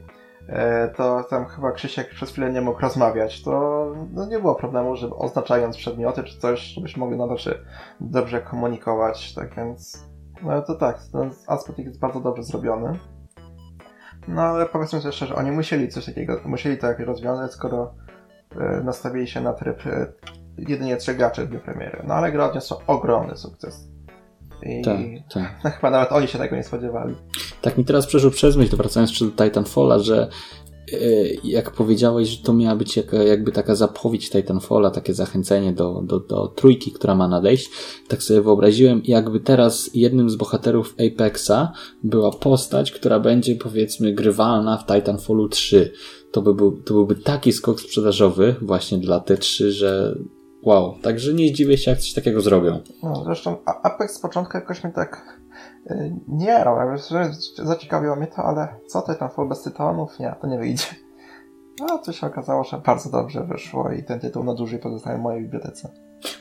E, To tam chyba Krzysiek przez chwilę nie mógł rozmawiać. To no nie było problemu, żeby oznaczając przedmioty czy coś, żebyśmy mogli nadal się dobrze komunikować. Tak więc, no to tak, ten aspekt jest bardzo dobrze zrobiony. No ale powiedzmy sobie szczerze, oni musieli coś takiego, musieli to jakoś rozwiązać, skoro nastawili się na tryb e, jedynie trzech graczy w dniu premiery. No ale gra odniosła ogromny sukces. I Tak, tak. no, chyba nawet oni się tego nie spodziewali. Tak mi teraz przeszło przez myśl, wracając jeszcze do Titanfalla, że e, jak powiedziałeś, że to miała być jaka, jakby taka zapowiedź Titanfalla, takie zachęcenie do, do, do trójki, która ma nadejść, tak sobie wyobraziłem, jakby teraz jednym z bohaterów Apexa była postać, która będzie powiedzmy grywalna w Titanfallu 3. To, by był, to byłby taki skok sprzedażowy właśnie dla T3, że wow. Także nie zdziwię się, jak coś takiego zrobią. No, zresztą Apex z początku jakoś mnie tak e, nie jarał. Zaciekawiło mnie to, ale co to tam Fall bez tytanów? Nie, to nie wyjdzie. No, to się okazało, że bardzo dobrze wyszło i ten tytuł na dłużej pozostaje w mojej bibliotece.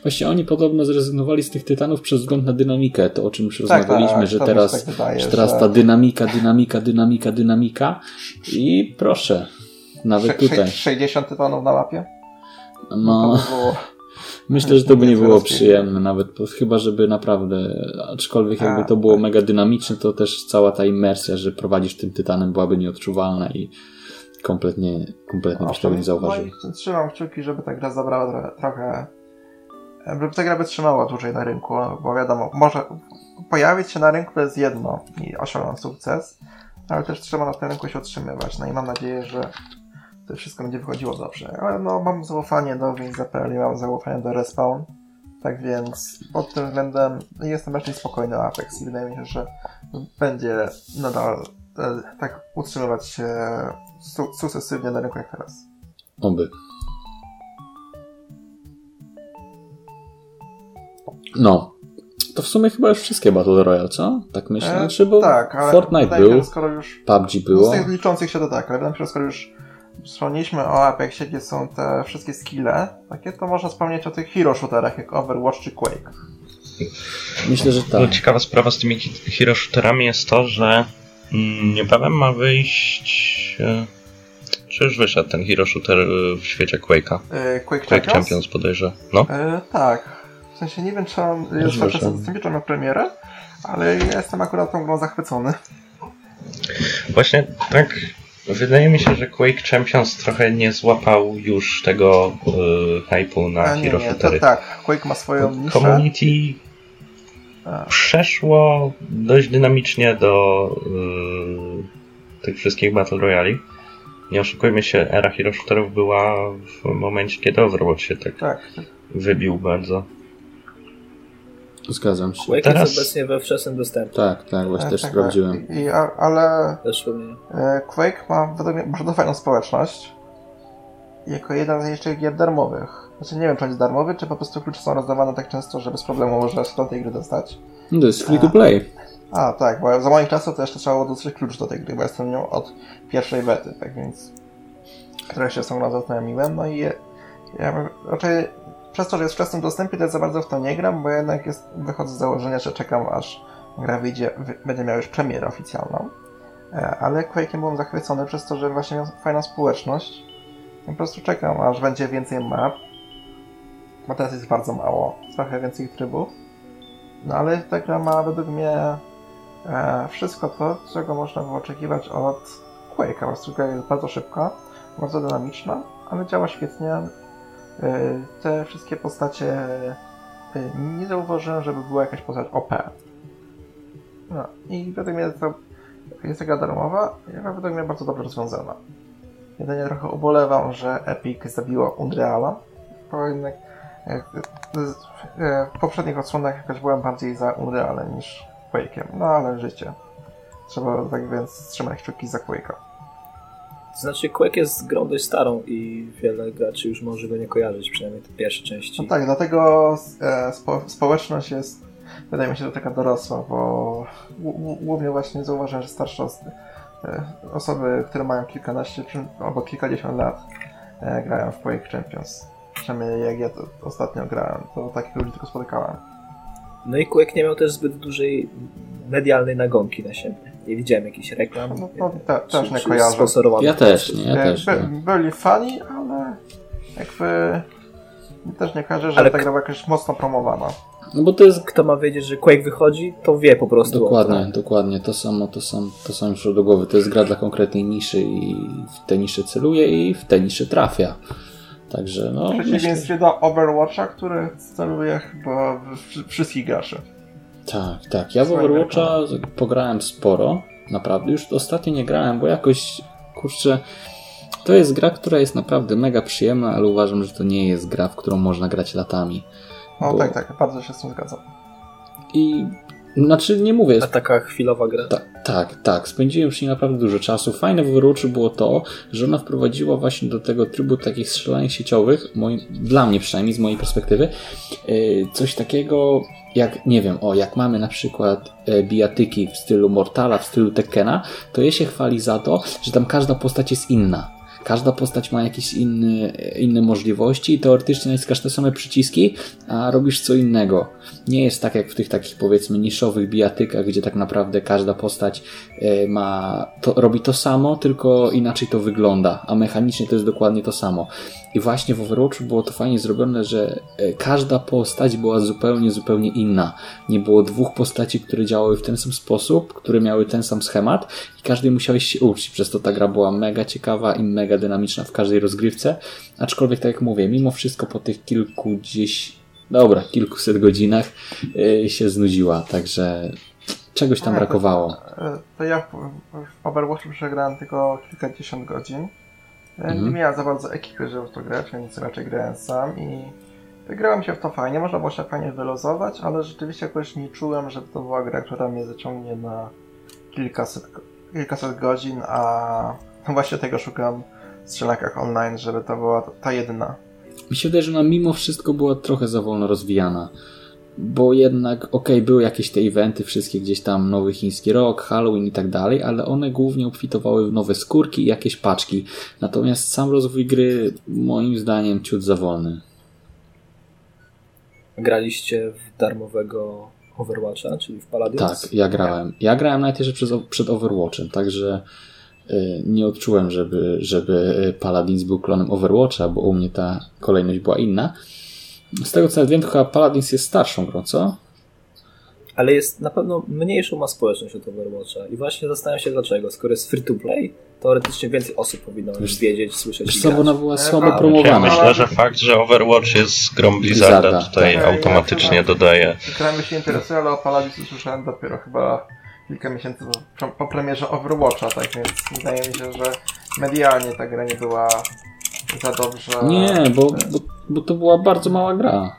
Właśnie oni podobno zrezygnowali z tych tytanów przez wzgląd na dynamikę, to o czym już Tak, rozmawialiśmy, tak, że teraz, tak wydaje, że teraz ta dynamika, dynamika, dynamika, dynamika i proszę, nawet tutaj. sze- 60 tytanów na mapie? No, by było... myślę, że to by nie było przyjemne nawet, chyba żeby naprawdę, aczkolwiek jakby A, to było tak. mega dynamiczne, to też cała ta imersja, że prowadzisz tym tytanem byłaby nieodczuwalna i kompletnie, kompletnie byś tego nie zauważył. No trzymam kciuki, żeby ta gra zabrała trochę, trochę żeby ta gra wytrzymała dłużej na rynku, bo wiadomo, może pojawić się na rynku to jest jedno i osiągnąć sukces, ale też trzeba na tym rynku się utrzymywać. No i mam nadzieję, że to wszystko będzie wychodziło dobrze. Ale no, mam zaufanie do Wings.pl i mam zaufanie do Respawn, tak więc pod tym względem jestem raczej spokojny o Apex i wydaje mi się, że będzie nadal e, tak utrzymywać się su- sukcesywnie na rynku jak teraz. Oby. No. To w sumie chyba już wszystkie Battle Royale, co? Tak myślę. E, Znaczy, bo tak, ale Fortnite się, był, że skoro już PUBG z było. tych liczących się to tak, ale wydaje mi się, że skoro już wspomnieliśmy o Apexie, gdzie są te wszystkie skille, takie to można wspomnieć o tych hero shooterach jak Overwatch czy Quake. Myślę, że No, tak. ciekawa sprawa z tymi hero shooterami jest to, że mm, niebawem ma wyjść. E, czy już wyszedł ten hero shooter e, w świecie Quake'a? E, Quake, Quake Champions? Champions podejrzę. No. E, tak. W sensie nie wiem, czy on jest dostępny, czy miał premierę, ale ja jestem akurat tą grą zachwycony. Właśnie tak. Wydaje mi się, że Quake Champions trochę nie złapał już tego hype'u na A nie, hero nie, to shootery. tak, Quake ma swoją niszę. Community A, przeszło dość dynamicznie do y, tych wszystkich Battle Royale. Nie oszukujmy się, era hero shooterów była w momencie, kiedy Overwatch się tak tak, wybił bardzo. Zgadzam się. Quake Teraz- jest obecnie we wczesnym dostępie. Tak, tak, właśnie tak, też tak, sprawdziłem. I, a, ale. E, Quake ma według mnie bardzo fajną społeczność. Jako jeden z najlepszych gier darmowych. Znaczy nie wiem, czy on jest darmowy, czy po prostu klucze są rozdawane tak często, że bez problemu można się do tej gry dostać. No to jest free to play. A, tak, bo za moich czasów to jeszcze trzeba było dostać klucz do tej gry, bo jestem nią od pierwszej bety, tak więc trochę się z tą zaznajomiłem, no i je, ja raczej przez to, że jest wczesnym dostępie, to za bardzo w to nie gram, bo jednak jest, wychodzę z założenia, że czekam aż gra wyjdzie, wy, będzie miała już premierę oficjalną. E, ale Quake'iem byłem zachwycony przez to, że właśnie miał fajną społeczność. Po prostu czekam, aż będzie więcej map. Bo teraz jest bardzo mało, trochę więcej trybów. No ale ta gra ma według mnie e, wszystko to, czego można było oczekiwać od Quake'a. Po prostu gra jest bardzo szybka, bardzo dynamiczna, ale działa świetnie. E, te wszystkie postacie e, nie zauważyłem, żeby była jakaś postać OP. No i według mnie to jest taka darmowa, ale według mnie bardzo dobrze rozwiązana. Jedynie trochę ubolewam, że Epic zabiło Unreala, bo jednak w poprzednich odsłonach jakoś byłem bardziej za Unrealem niż Quake'em, no ale życie. Trzeba tak więc trzymać kciuki za Quake'a. Znaczy Quake jest grą dość starą i wiele graczy już może go nie kojarzyć, przynajmniej te pierwsze części. No tak, dlatego e, spo, społeczność jest, wydaje mi się, że taka dorosła, bo głównie właśnie zauważyłem, że starsze osoby, osoby, które mają kilkanaście czy albo kilkadziesiąt lat, e, grają w Quake Champions. Przynajmniej jak ja to ostatnio grałem, to takich ludzi tylko spotykałem. No i Quake nie miał też zbyt dużej medialnej nagonki na siebie. Nie widziałem jakichś reklam. No, no te, czy, też nie kojarzę. Ja też nie, ja też By, nie. Byli fani, ale jakby też nie kojarzę, że ale ta gra była jakoś mocno promowana. No bo to jest, kto ma wiedzieć, że Quake wychodzi, to wie po prostu. Dokładnie, dokładnie. To samo, to sam, to sam już do głowy. To jest gra dla konkretnej niszy i w te nisze celuje i w te nisze trafia. Także no. W przeciwieństwie do Overwatcha, który celuje chyba w wszystkich graczy. Tak, tak. Ja w Overwatcha pograłem sporo. Naprawdę. Już ostatnio nie grałem, bo jakoś kurczę. To jest gra, która jest naprawdę mega przyjemna, ale uważam, że to nie jest gra, w którą można grać latami. No bo... tak, tak, bardzo się z tym zgadzam. I znaczy nie mówię. A taka chwilowa gra. Ta, tak, tak. Spędziłem przy niej naprawdę dużo czasu. Fajne w Overwatchu było to, że ona wprowadziła właśnie do tego trybu takich strzelań sieciowych, moim, dla mnie przynajmniej, z mojej perspektywy, yy, coś takiego jak, nie wiem, o, jak mamy na przykład e, bijatyki w stylu Mortala, w stylu Tekkena, to je się chwali za to, że tam każda postać jest inna Każda postać ma jakieś inne, inne możliwości i teoretycznie naciskasz te same przyciski, a robisz co innego. Nie jest tak jak w tych takich powiedzmy niszowych bijatykach, gdzie tak naprawdę każda postać e, ma, to, robi to samo, tylko inaczej to wygląda, a mechanicznie to jest dokładnie to samo. I właśnie w Overwatchu było to fajnie zrobione, że e, każda postać była zupełnie, zupełnie inna. Nie było dwóch postaci, które działały w ten sam sposób, które miały ten sam schemat i każdej musiałeś się uczyć. Przez to ta gra była mega ciekawa i mega dynamiczna w każdej rozgrywce. Aczkolwiek, tak jak mówię, mimo wszystko po tych kilku gdzieś, dobra, kilkuset godzinach yy, się znudziła. Także czegoś tam brakowało. To, to ja w, w Overwatchu przegrałem tylko kilkadziesiąt godzin. Mhm. Nie miałem za bardzo ekipy, żeby w to grać, więc raczej grałem sam i grałem się w to fajnie, można było się fajnie wylozować, ale rzeczywiście jakoś nie czułem, że to była gra, która mnie zaciągnie na kilkaset, kilkaset godzin, a właśnie tego szukam w strzelakach online, żeby to była ta jedyna. Mi się wydaje, że ona mimo wszystko była trochę za wolno rozwijana bo jednak, okej, okay, były jakieś te eventy, wszystkie gdzieś tam nowy chiński rok, Halloween i tak dalej, ale one głównie obfitowały w nowe skórki i jakieś paczki. Natomiast sam rozwój gry, moim zdaniem, ciut za wolny. Graliście w darmowego Overwatcha, czyli w Paladins? Tak, ja grałem. Ja grałem nawet jeszcze przed, przed Overwatchem, także y, nie odczułem, żeby, żeby Paladins był klonem Overwatcha, bo u mnie ta kolejność była inna. Z tego co ja wiem, to chyba Paladins jest starszą grą, co? Ale jest na pewno mniejszą ma społeczność od Overwatcha. I właśnie zastanawiam się dlaczego. Skoro jest free to play, teoretycznie więcej osób powinno wiesz, wiedzieć, słyszeć. Wiesz co, bo ona była słabo promowana. Ja myślę, że fakt, że Overwatch jest grą Blizzarda, Blizzarda tutaj tak. automatycznie ja dodaje. Gramy się interesuje, ale o Paladins usłyszałem dopiero chyba kilka miesięcy po, po premierze Overwatcha, tak więc wydaje mi się, że medialnie ta gra nie była za dobrze. Nie, bo, bo, bo to była bardzo mała gra.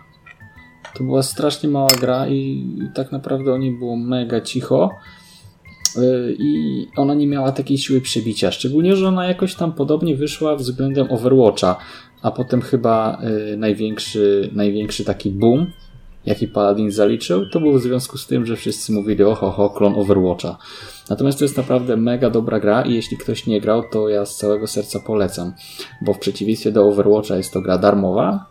To była strasznie mała gra i tak naprawdę o niej było mega cicho y, i ona nie miała takiej siły przebicia. Szczególnie, że ona jakoś tam podobnie wyszła względem Overwatcha. a potem chyba y, największy, największy taki boom, jaki Paladin zaliczył, to był w związku z tym, że wszyscy mówili oho, oho, klon Overwatcha. Natomiast to jest naprawdę mega dobra gra i jeśli ktoś nie grał, to ja z całego serca polecam, bo w przeciwieństwie do Overwatcha jest to gra darmowa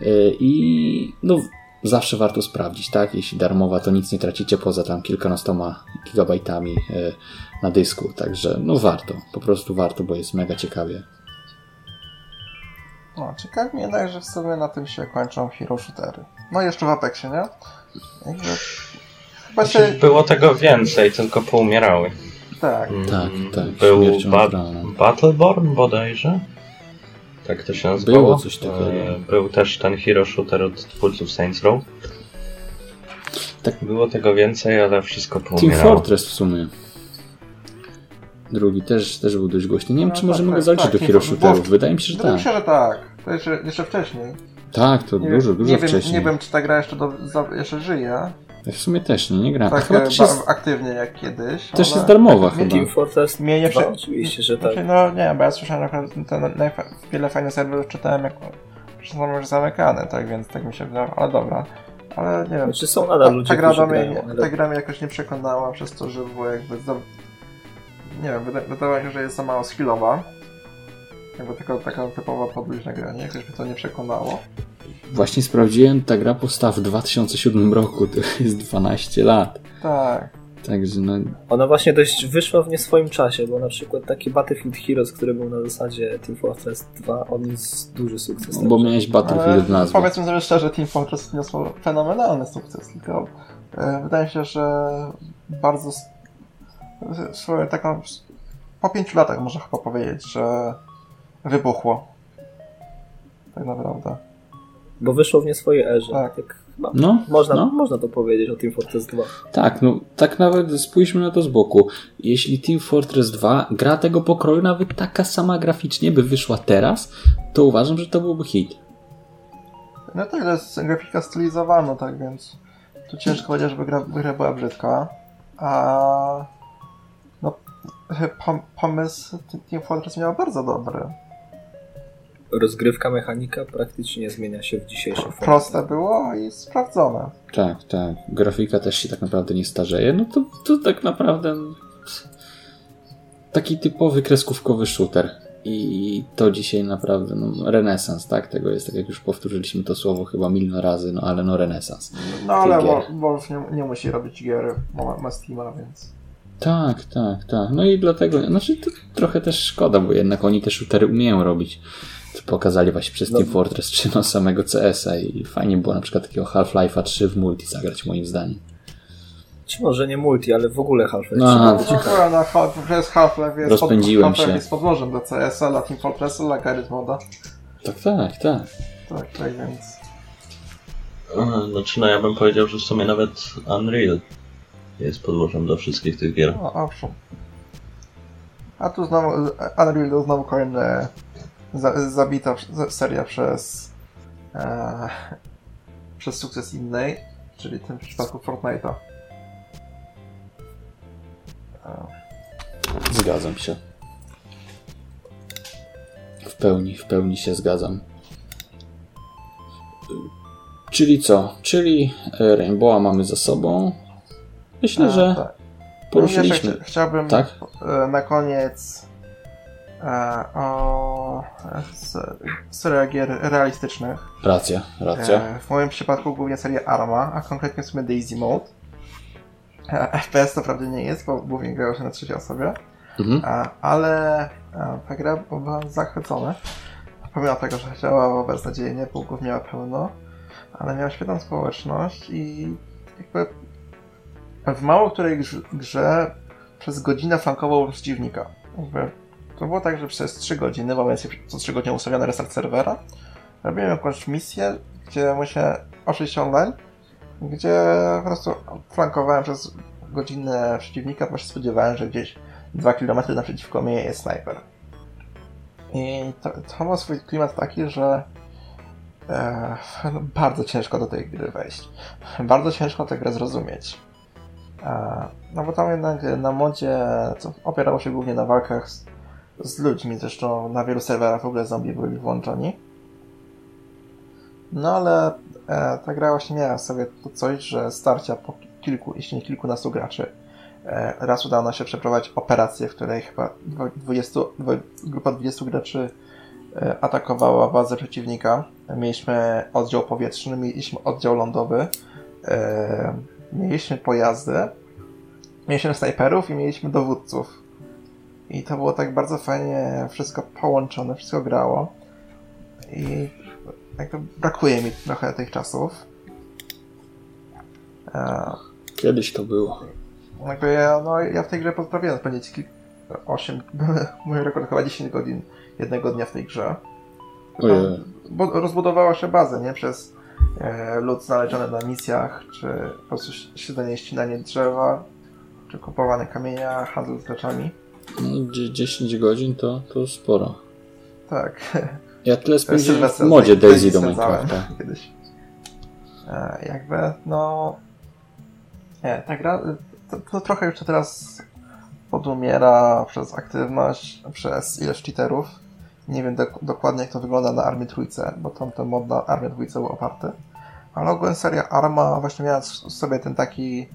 y, i no zawsze warto sprawdzić, tak? Jeśli darmowa, to nic nie tracicie poza tam kilkunastoma gigabajtami y, na dysku, także no warto, po prostu warto, bo jest mega ciekawie. No, ciekawi mnie jednak, że w sumie na tym się kończą hero shootery. No jeszcze w Apexie, nie? Jakby... Chyba się... Znaczy, było tego więcej, tylko poumierały. Tak. Mm, Tak, tak, Był ba. Battleborn bodajże? Tak to się nazywało. Było coś takiego. E, Był też ten hero shooter od twórców Saints Row. Tak. Było tego więcej, ale wszystko Team poumierało. Fortress w sumie. Drugi też, też był dość głośny. Nie wiem, No czy tak, możemy tak, go zaliczyć tak, do Team hero shooterów. Wydaje mi się, że tak. się, że tak. To jeszcze, jeszcze wcześniej. Tak, to Nie, dużo, wiem, dużo nie wiem, wcześniej. nie wiem, czy ta gra jeszcze, do, za, jeszcze żyje. W sumie też nie, nie grałem. Tak chyba też jest, aktywnie jak kiedyś. też ale... jest darmowa chyba. Team Fortress Mnie nie 2, prze- oczywiście, że tak. Znaczy, no nie, bo ja słyszałem, że ten, wiele fajnych serwerów czytałem, jak, że są już zamykane, tak więc tak mi się wydało, ale dobra. Ale nie wiem, Znaczy są nadal ta, ludzie, ta, gra którzy do mnie, grają, ta ale gra mnie jakoś nie przekonała przez to, że było jakby za... Nie wiem, wyda- wydawało mi się, że jest za mało skillowa. Jakby tylko taka typowa podluźna gra, nie? Jakoś mnie to nie przekonało. Właśnie sprawdziłem, ta gra powstała w 2007 roku, to jest 12 lat. Tak. Także no, ona właśnie dość wyszła w nie swoim czasie, bo na przykład taki Battlefield Heroes, który był na zasadzie Team Fortress 2, odniósł duży sukces. no, bo miałeś Battlefield w Ale nazwie. powiedzmy sobie szczerze, Team Fortress wniosło fenomenalny sukces, tylko e, wydaje mi się, że bardzo swoją taką po pięciu latach można chyba powiedzieć, że wybuchło. Tak naprawdę. Bo wyszło w nie swojej erze. Tak. Tak. chyba No, można, no. można to powiedzieć o Team Fortress 2. Tak, no tak nawet spójrzmy na to z boku. Jeśli Team Fortress 2 gra tego pokroju, nawet taka sama graficznie by wyszła teraz, to uważam, że to byłby hit. No to jest grafika stylizowana, tak więc tu ciężko powiedzieć, żeby gra, gra była brzydka. A no, pom- pomysł Team Fortress miał bardzo dobry. Rozgrywka, mechanika praktycznie nie zmienia się w dzisiejszej formie. Proste było i sprawdzone. Tak, tak. Grafika też się tak naprawdę nie starzeje. No to, to tak naprawdę taki typowy kreskówkowy shooter. I to dzisiaj naprawdę no, renesans, tak? Tego jest, tak jak już powtórzyliśmy to słowo chyba milion razy, no ale no renesans. No ale Wolf nie, nie musi robić gier, ma, ma Steama, więc... Tak, tak, tak. No i dlatego, znaczy to trochę też szkoda, bo jednak oni te shootery umieją robić. Pokazali właśnie przez No. Team Fortress czy no samego CS-a i fajnie było na przykład takiego Half-Life'a 3 w multi zagrać moim zdaniem. Czy może nie multi, ale w ogóle Half-Life No, 3 No, Half, przez Half-Life jest, Rozpędziłem Half-Life się. jest podłożem do CS-a, dla Team Fortressa, dla Garry's Moda. Tak, tak, tak. Tak, tak więc... Znaczy, no ja bym powiedział, że w sumie nawet Unreal jest podłożem do wszystkich tych gier. No, owszem. A tu znowu Unreal to znowu kolejna za, zabita seria przez e, przez sukces innej, czyli w tym przypadku Fortnite'a. E, Zgadzam się. W pełni, w pełni się zgadzam. Czyli co? Czyli e, Rainbowa mamy za sobą. Myślę, e, że tak. poruszyliśmy. Jeszcze chcia- chciałbym Tak? e, na koniec o s- serię gier realistycznych. Racja, racja. E, w moim przypadku głównie serię Arma, a konkretnie w sumie Daisy Mode. E, FPS to prawdę nie jest, bo głównie grało się na trzeciej osobie, Mhm. e, ale e, ta gra była zachwycona. Pomimo tego, że działała beznadziejnie, bugów miała pełno, ale miała świetną społeczność i jakby w mało której grze, grze przez godzinę flankował przeciwnika. Jakby to było tak, że przez 3 godziny, mamy sobie co 3 godziny ustawiony restart serwera, robiłem jakąś misję, gdzie musiałem oczywiście online, gdzie po prostu flankowałem przez godzinę przeciwnika, bo się spodziewałem, że gdzieś 2 km naprzeciwko mnie jest snajper. I to, to ma swój klimat taki, że e, no, bardzo ciężko do tej gry wejść. Bardzo ciężko tę grę zrozumieć. E, no bo tam jednak na modzie co opierało się głównie na walkach z ludźmi, zresztą na wielu serwerach w ogóle zombie byli włączoni. No ale e, ta gra właśnie miała sobie to coś, że starcia po kilku, jeśli nie kilkunastu graczy. E, raz udało nam się przeprowadzić operację, w której chyba 20, grupa 20 graczy e, atakowała bazę przeciwnika. Mieliśmy oddział powietrzny, mieliśmy oddział lądowy, e, mieliśmy pojazdy, mieliśmy snajperów i mieliśmy dowódców. I to było tak bardzo fajnie wszystko połączone, wszystko grało. I jakby brakuje mi trochę tych czasów. E, Kiedyś to było. Jakby ja, no, ja w tej grze potrafiłem spędzić kilka, 8, mój rekord chyba 10 godzin jednego dnia w tej grze. Ojej. Bo rozbudowała się bazę, nie? Przez e, lud znaleziony na misjach, czy po prostu siedzenie ścinanie drzewa, czy kupowane kamienia, handel z rzeczami. No, 10 godzin to, to sporo. Tak. Ja tyle spędziłem w modzie Daisy do Minecrafta. Kiedyś. E, jakby, no... Nie, ta gra to, to trochę jeszcze teraz podumiera przez aktywność, przez ilość cheaterów. Nie wiem dok dokładnie jak to wygląda na Armii Trójce, bo tam ten mod na Armii Trójce był oparty. Ale ogólnie seria Arma właśnie miała sobie ten taki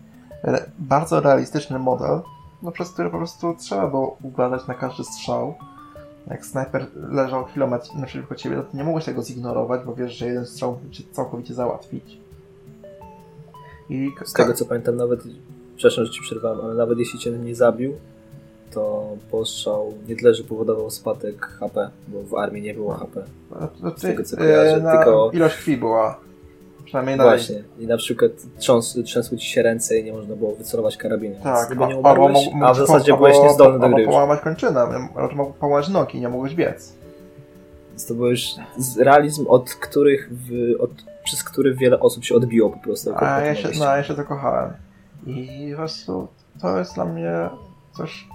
re bardzo realistyczny model, no przez który po prostu trzeba było uważać na każdy strzał. Jak snajper leżał kilometr naprzeciwko ciebie, to nie mogłeś tego zignorować, bo wiesz, że jeden strzał mógł cię całkowicie załatwić. I Z tego co pamiętam, nawet przepraszam, że ci przerwałem, ale nawet jeśli cię nie zabił, to postrzał nie tyle, że powodował spadek HP, bo w armii nie było HP. z tego co kojarzę, yy, tylko... Ilość krwi była. Przynajmniej na Właśnie. I na przykład trząs, trzęsły ci się ręce i nie można było wycelować karabinu. Tak, gdyby nie umarłeś, a, a w zasadzie byłeś niezdolny do gry. połamać kończynę, albo mógł połamać nogi, nie mogłeś biec. Więc to był już realizm, od których w, od, przez który wiele osób się odbiło po prostu. A ja się, no, ja się to kochałem. I po prostu to jest dla mnie coś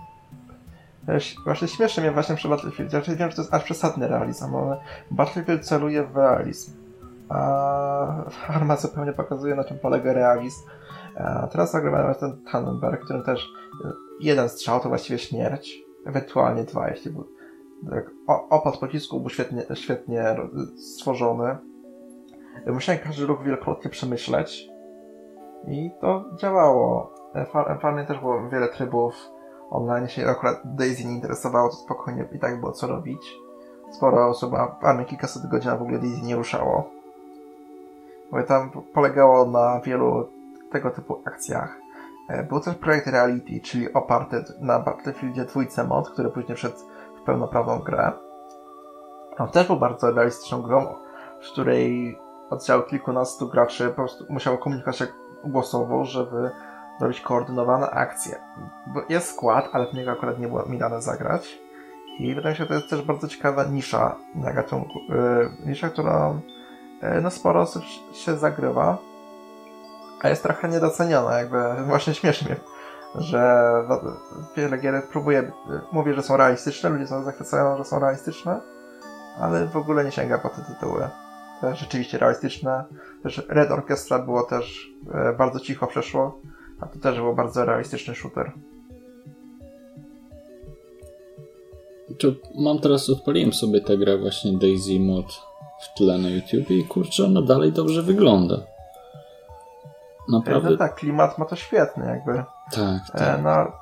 Właśnie śmieszy mnie właśnie przy Battlefield. Ja wiem, że to jest aż przesadny realizm, ale Battlefield celuje w realizm. A Arma zupełnie pokazuje, na czym polega realizm. A teraz zagrywamy ten Tannenberg, którym też jeden strzał to właściwie śmierć, ewentualnie dwa, jeśli był. Tak, opad pocisku był świetnie, świetnie stworzony. Musiałem każdy ruch wielokrotnie przemyśleć. I to działało. Fajnie też było wiele trybów online. Się akurat Daisy nie interesowało, to spokojnie i tak było co robić. Sporo osób, a armii kilkaset godzin w ogóle Daisy nie ruszało. Bo tam polegało na wielu tego typu akcjach. E, był też projekt Reality, czyli oparty na Battlefieldzie dwójce mod, który później wszedł w pełnoprawną grę. On też był bardzo realistyczną grą, w której oddział kilkunastu graczy po prostu musiało komunikować się głosowo, żeby robić koordynowane akcje. Jest skład, ale w niego akurat nie było mi dane zagrać. I wydaje mi się, że to jest też bardzo ciekawa nisza na gatunku. Yy, nisza, która no sporo osób się zagrywa, a jest trochę niedoceniona. Jakby właśnie śmieszy mnie, że wiele gier próbuje, mówi, że są realistyczne, ludzie są zachwycają, że są realistyczne, ale w ogóle nie sięga po te tytuły. Rzeczywiście realistyczne. Też Red Orchestra było też yy, bardzo cicho przeszło a to też był bardzo realistyczny shooter. To mam teraz, odpaliłem sobie tę grę właśnie Daisy Mod w tle na YouTube i kurczę, ona dalej dobrze wygląda. Naprawdę. tak, klimat ma to świetny jakby. Tak, e, tak. no,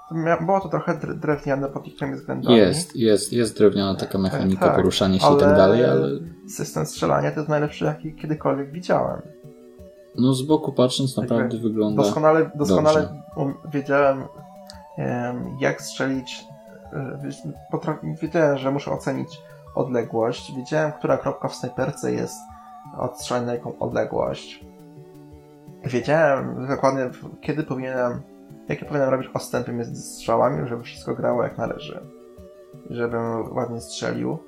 było to trochę drewniane pod niektórymi względami. Jest, jest, jest drewniana taka mechanika, tak, poruszanie się i tak dalej, ale... System strzelania to jest najlepszy, jaki kiedykolwiek widziałem. No z boku patrząc naprawdę wygląda Doskonale, doskonale wiedziałem jak strzelić e, wiedziałem, że muszę ocenić odległość. Wiedziałem, która kropka w snajperce jest odstrzelona na jaką odległość. Wiedziałem dokładnie, kiedy powinienem, jakie powinienem robić ostępy między strzałami, żeby wszystko grało jak należy. Żebym ładnie strzelił.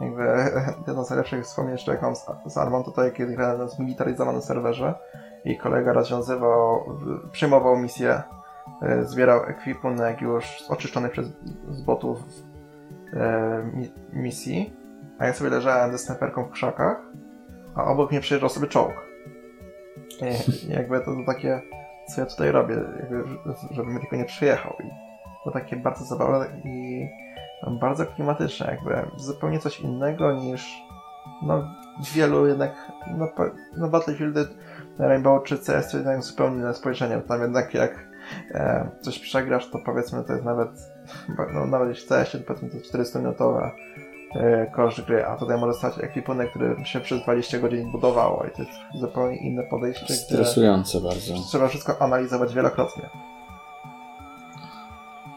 Jakby jedno z najlepszych wspomnień jeszcze jak mam z, z Armą, jak kiedy grałem na zmilitaryzowanym serwerze i kolega rozwiązywał, przyjmował misję, e, zbierał ekwipunek już oczyszczony przez z botów e, misji, a ja sobie leżałem ze snajperką w krzakach, a obok mnie przyjeżdżał sobie czołg. I jakby to, to takie, co ja tutaj robię, jakby, żeby mi tylko nie przyjechał. I to takie bardzo zabawne i bardzo klimatyczne, jakby zupełnie coś innego niż no, wielu jednak, no, no Battlefieldy, Rainbow czy CS to jednak zupełnie inne spojrzenie, tam jednak jak e, coś przegrasz, to powiedzmy to jest nawet, no, nawet jeśli w CS-ie to powiedzmy to 400-minutowa e, koszt gry, a tutaj może stać ekwipunek, który się przez 20 godzin budowało i to jest zupełnie inne podejście. Stresujące bardzo. Trzeba wszystko analizować wielokrotnie.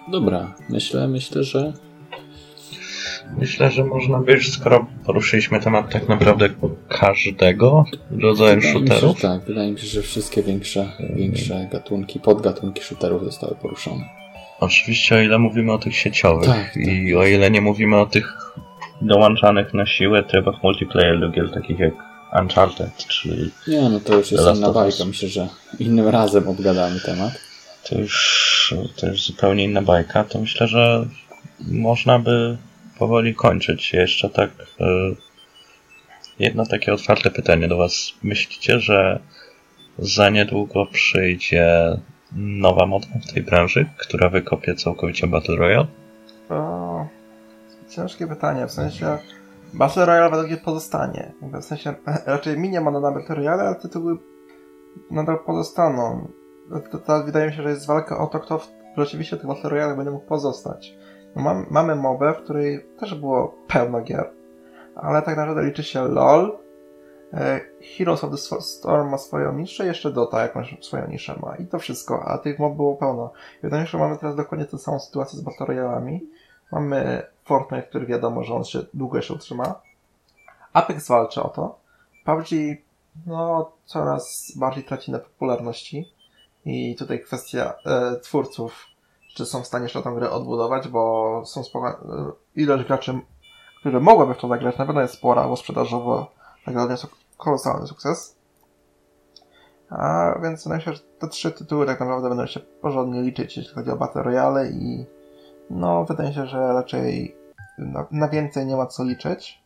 Dobra, myślę, myślę, że Myślę, że można by już, skoro poruszyliśmy temat tak naprawdę każdego rodzaju wydaje się, shooterów. że tak, wydaje mi się, że wszystkie większe, większe gatunki, podgatunki shooterów zostały poruszone. Oczywiście o ile mówimy o tych sieciowych Tak, i o ile nie mówimy o tych dołączanych na siłę trybach multiplayer do gier takich jak Uncharted, czy Nie, no to już jest inna bajka. Myślę, że innym razem obgadamy temat. to już, to już zupełnie inna bajka, to myślę, że można by powoli kończyć. Jeszcze tak e, jedno takie otwarte pytanie do Was. Myślicie, że za niedługo przyjdzie nowa moda w tej branży, która wykopie całkowicie Battle Royale? To ciężkie pytanie, w sensie Battle Royale według mnie pozostanie. W sensie raczej minie ma na Battle Royale, ale tytuły nadal pozostaną. To, wydaje mi się, że jest walka o to, kto w, rzeczywiście tych Battle Royale będzie mógł pozostać. No mam, mamy mobę, w której też było pełno gier, ale tak naprawdę liczy się LOL, Heroes of the Storm ma swoją niszę, jeszcze Dota jakąś swoją niszę ma i to wszystko, a tych mob było pełno. Wydaje mi się, że mamy teraz dokładnie tę samą sytuację z Battle. Mamy Fortnite, który wiadomo, że on się długo jeszcze utrzyma. Apex walczy o to. PUBG no, coraz bardziej traci na popularności. I tutaj kwestia e, twórców, czy są w stanie jeszcze tę grę odbudować, bo są e, ilość graczy, którzy mogłyby w to zagrać, na pewno jest spora, bo sprzedażowo tak naprawdę jest kolosalny sukces. A więc się, że te trzy tytuły tak naprawdę będą się porządnie liczyć, jeśli chodzi o Battle Royale i no, wydaje mi się, że raczej na, na więcej nie ma co liczyć.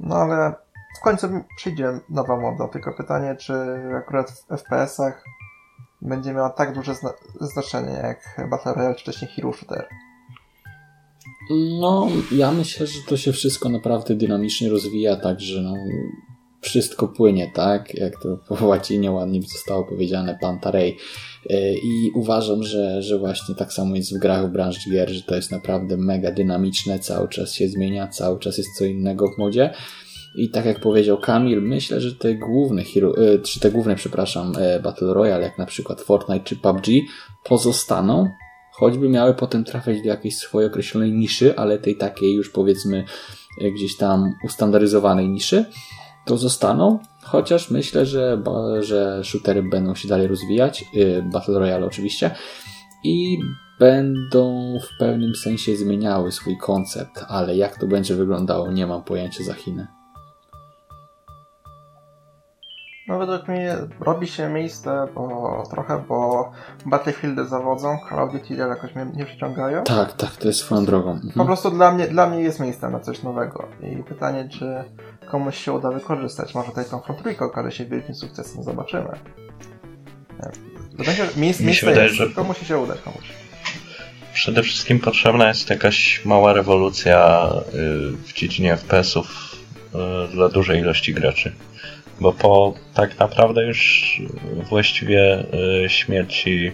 No ale w końcu przyjdzie nowa moda, tylko pytanie, czy akurat w FPS-ach będzie miała tak duże zna znaczenie jak Battle Royale czy wcześniej Hero Shooter. No, ja myślę, że to się wszystko naprawdę dynamicznie rozwija, także no, wszystko płynie, tak? Jak to po łacinie ładnie zostało powiedziane, Pantarej. I uważam, że, że właśnie tak samo jest w grach w branży gier, że to jest naprawdę mega dynamiczne, cały czas się zmienia, cały czas jest co innego w modzie. I tak jak powiedział Kamil, myślę, że te główne hero, e, czy te główne, przepraszam, e, Battle Royale, jak na przykład Fortnite czy PUBG, pozostaną, choćby miały potem trafiać do jakiejś swojej określonej niszy, ale tej takiej już powiedzmy e, gdzieś tam ustandaryzowanej niszy, to zostaną, chociaż myślę, że, że shootery będą się dalej rozwijać, yy, Battle Royale oczywiście, i będą w pewnym sensie zmieniały swój koncept, ale jak to będzie wyglądało, nie mam pojęcia za Chinę. No według mnie robi się miejsce bo, trochę, bo Battlefieldy zawodzą, Call of Duty jakoś mnie nie przyciągają. Tak, tak, to jest swoją drogą. Po Mhm. prostu dla mnie, dla mnie jest miejsce na coś nowego. I pytanie, czy komuś się uda wykorzystać. Może tutaj tą Trójka okaże się wielkim sukcesem, zobaczymy. Wydaje się, że miejsce, Mi się wydaje, jest, że- tylko musi się udać komuś. Przede wszystkim potrzebna jest jakaś mała rewolucja y, w dziedzinie FPS-ów y, dla dużej ilości graczy. Bo po tak naprawdę już właściwie y, śmierci.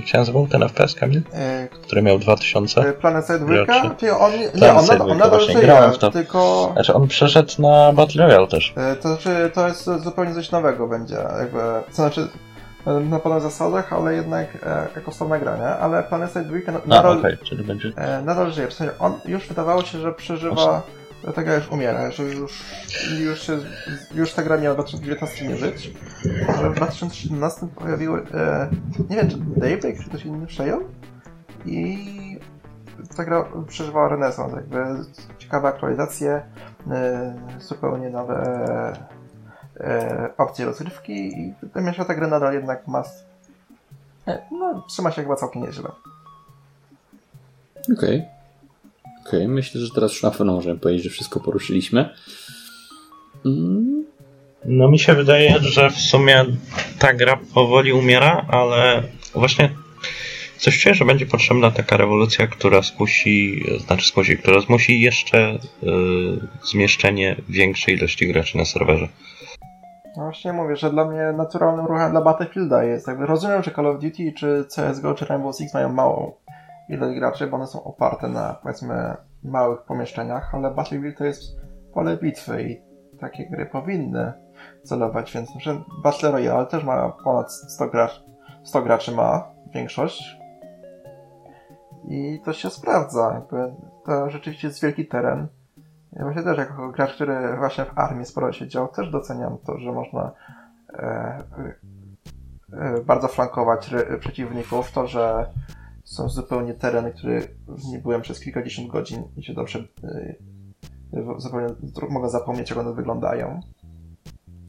Jak się nazywał ten FPS, Kamil? E, Który miał 2000? e, Planet Side 2? Graczy. Ty, on, nie, Planet on, Side nadal- on 2, nadal żyje, grałem w to. tylko Znaczy on przeszedł na Battle Royale też. e, to, znaczy, to jest zupełnie coś nowego będzie. Jakby, to znaczy e, na pewnych zasadach, ale jednak e, jako osobna gra, nie? Ale Planet Side 2 na- A, nadal, okej, czyli będzie. E, nadal żyje. W sensie on już wydawało się, że przeżywa. Dlatego już umiera, że już, już, się, już ta gra miała w 2019 nie żyć. Ale w 2017 pojawiły. E, nie wiem, czy Daybreak, czy ktoś inny przejął. I ta gra przeżywała renesans. Jakby ciekawe aktualizacje, e, zupełnie nowe e, opcje rozgrywki. I wydaje mi się, że ta gra nadal jednak ma. E, no, trzyma się chyba całkiem nieźle. Okej. Okej, myślę, że teraz już na pewno możemy powiedzieć, że wszystko poruszyliśmy. Mm, No mi się wydaje, że w sumie ta gra powoli umiera, ale właśnie Coś czuję, że będzie potrzebna taka rewolucja, która skusi, znaczy skusi, która zmusi jeszcze y, zmieszczenie większej ilości graczy na serwerze. No właśnie mówię, że dla mnie naturalnym ruchem dla Battlefielda jest, jakby rozumiem, że Call of Duty, czy CSGO, czy Rainbow Six mają małą ilość graczy, bo one są oparte na, powiedzmy, małych pomieszczeniach, ale Battlefield to jest pole bitwy i takie gry powinny celować, więc że Battle Royale też ma ponad 100 graczy, 100 graczy ma większość i to się sprawdza, jakby to rzeczywiście jest wielki teren. Ja właśnie też jako gracz, który właśnie w armii sporo siedział, też doceniam to, że można e, e, bardzo flankować przeciwników, to, że są zupełnie tereny, które nie byłem przez kilkadziesiąt godzin i się dobrze e, zupełnie mogę zapomnieć, jak one wyglądają.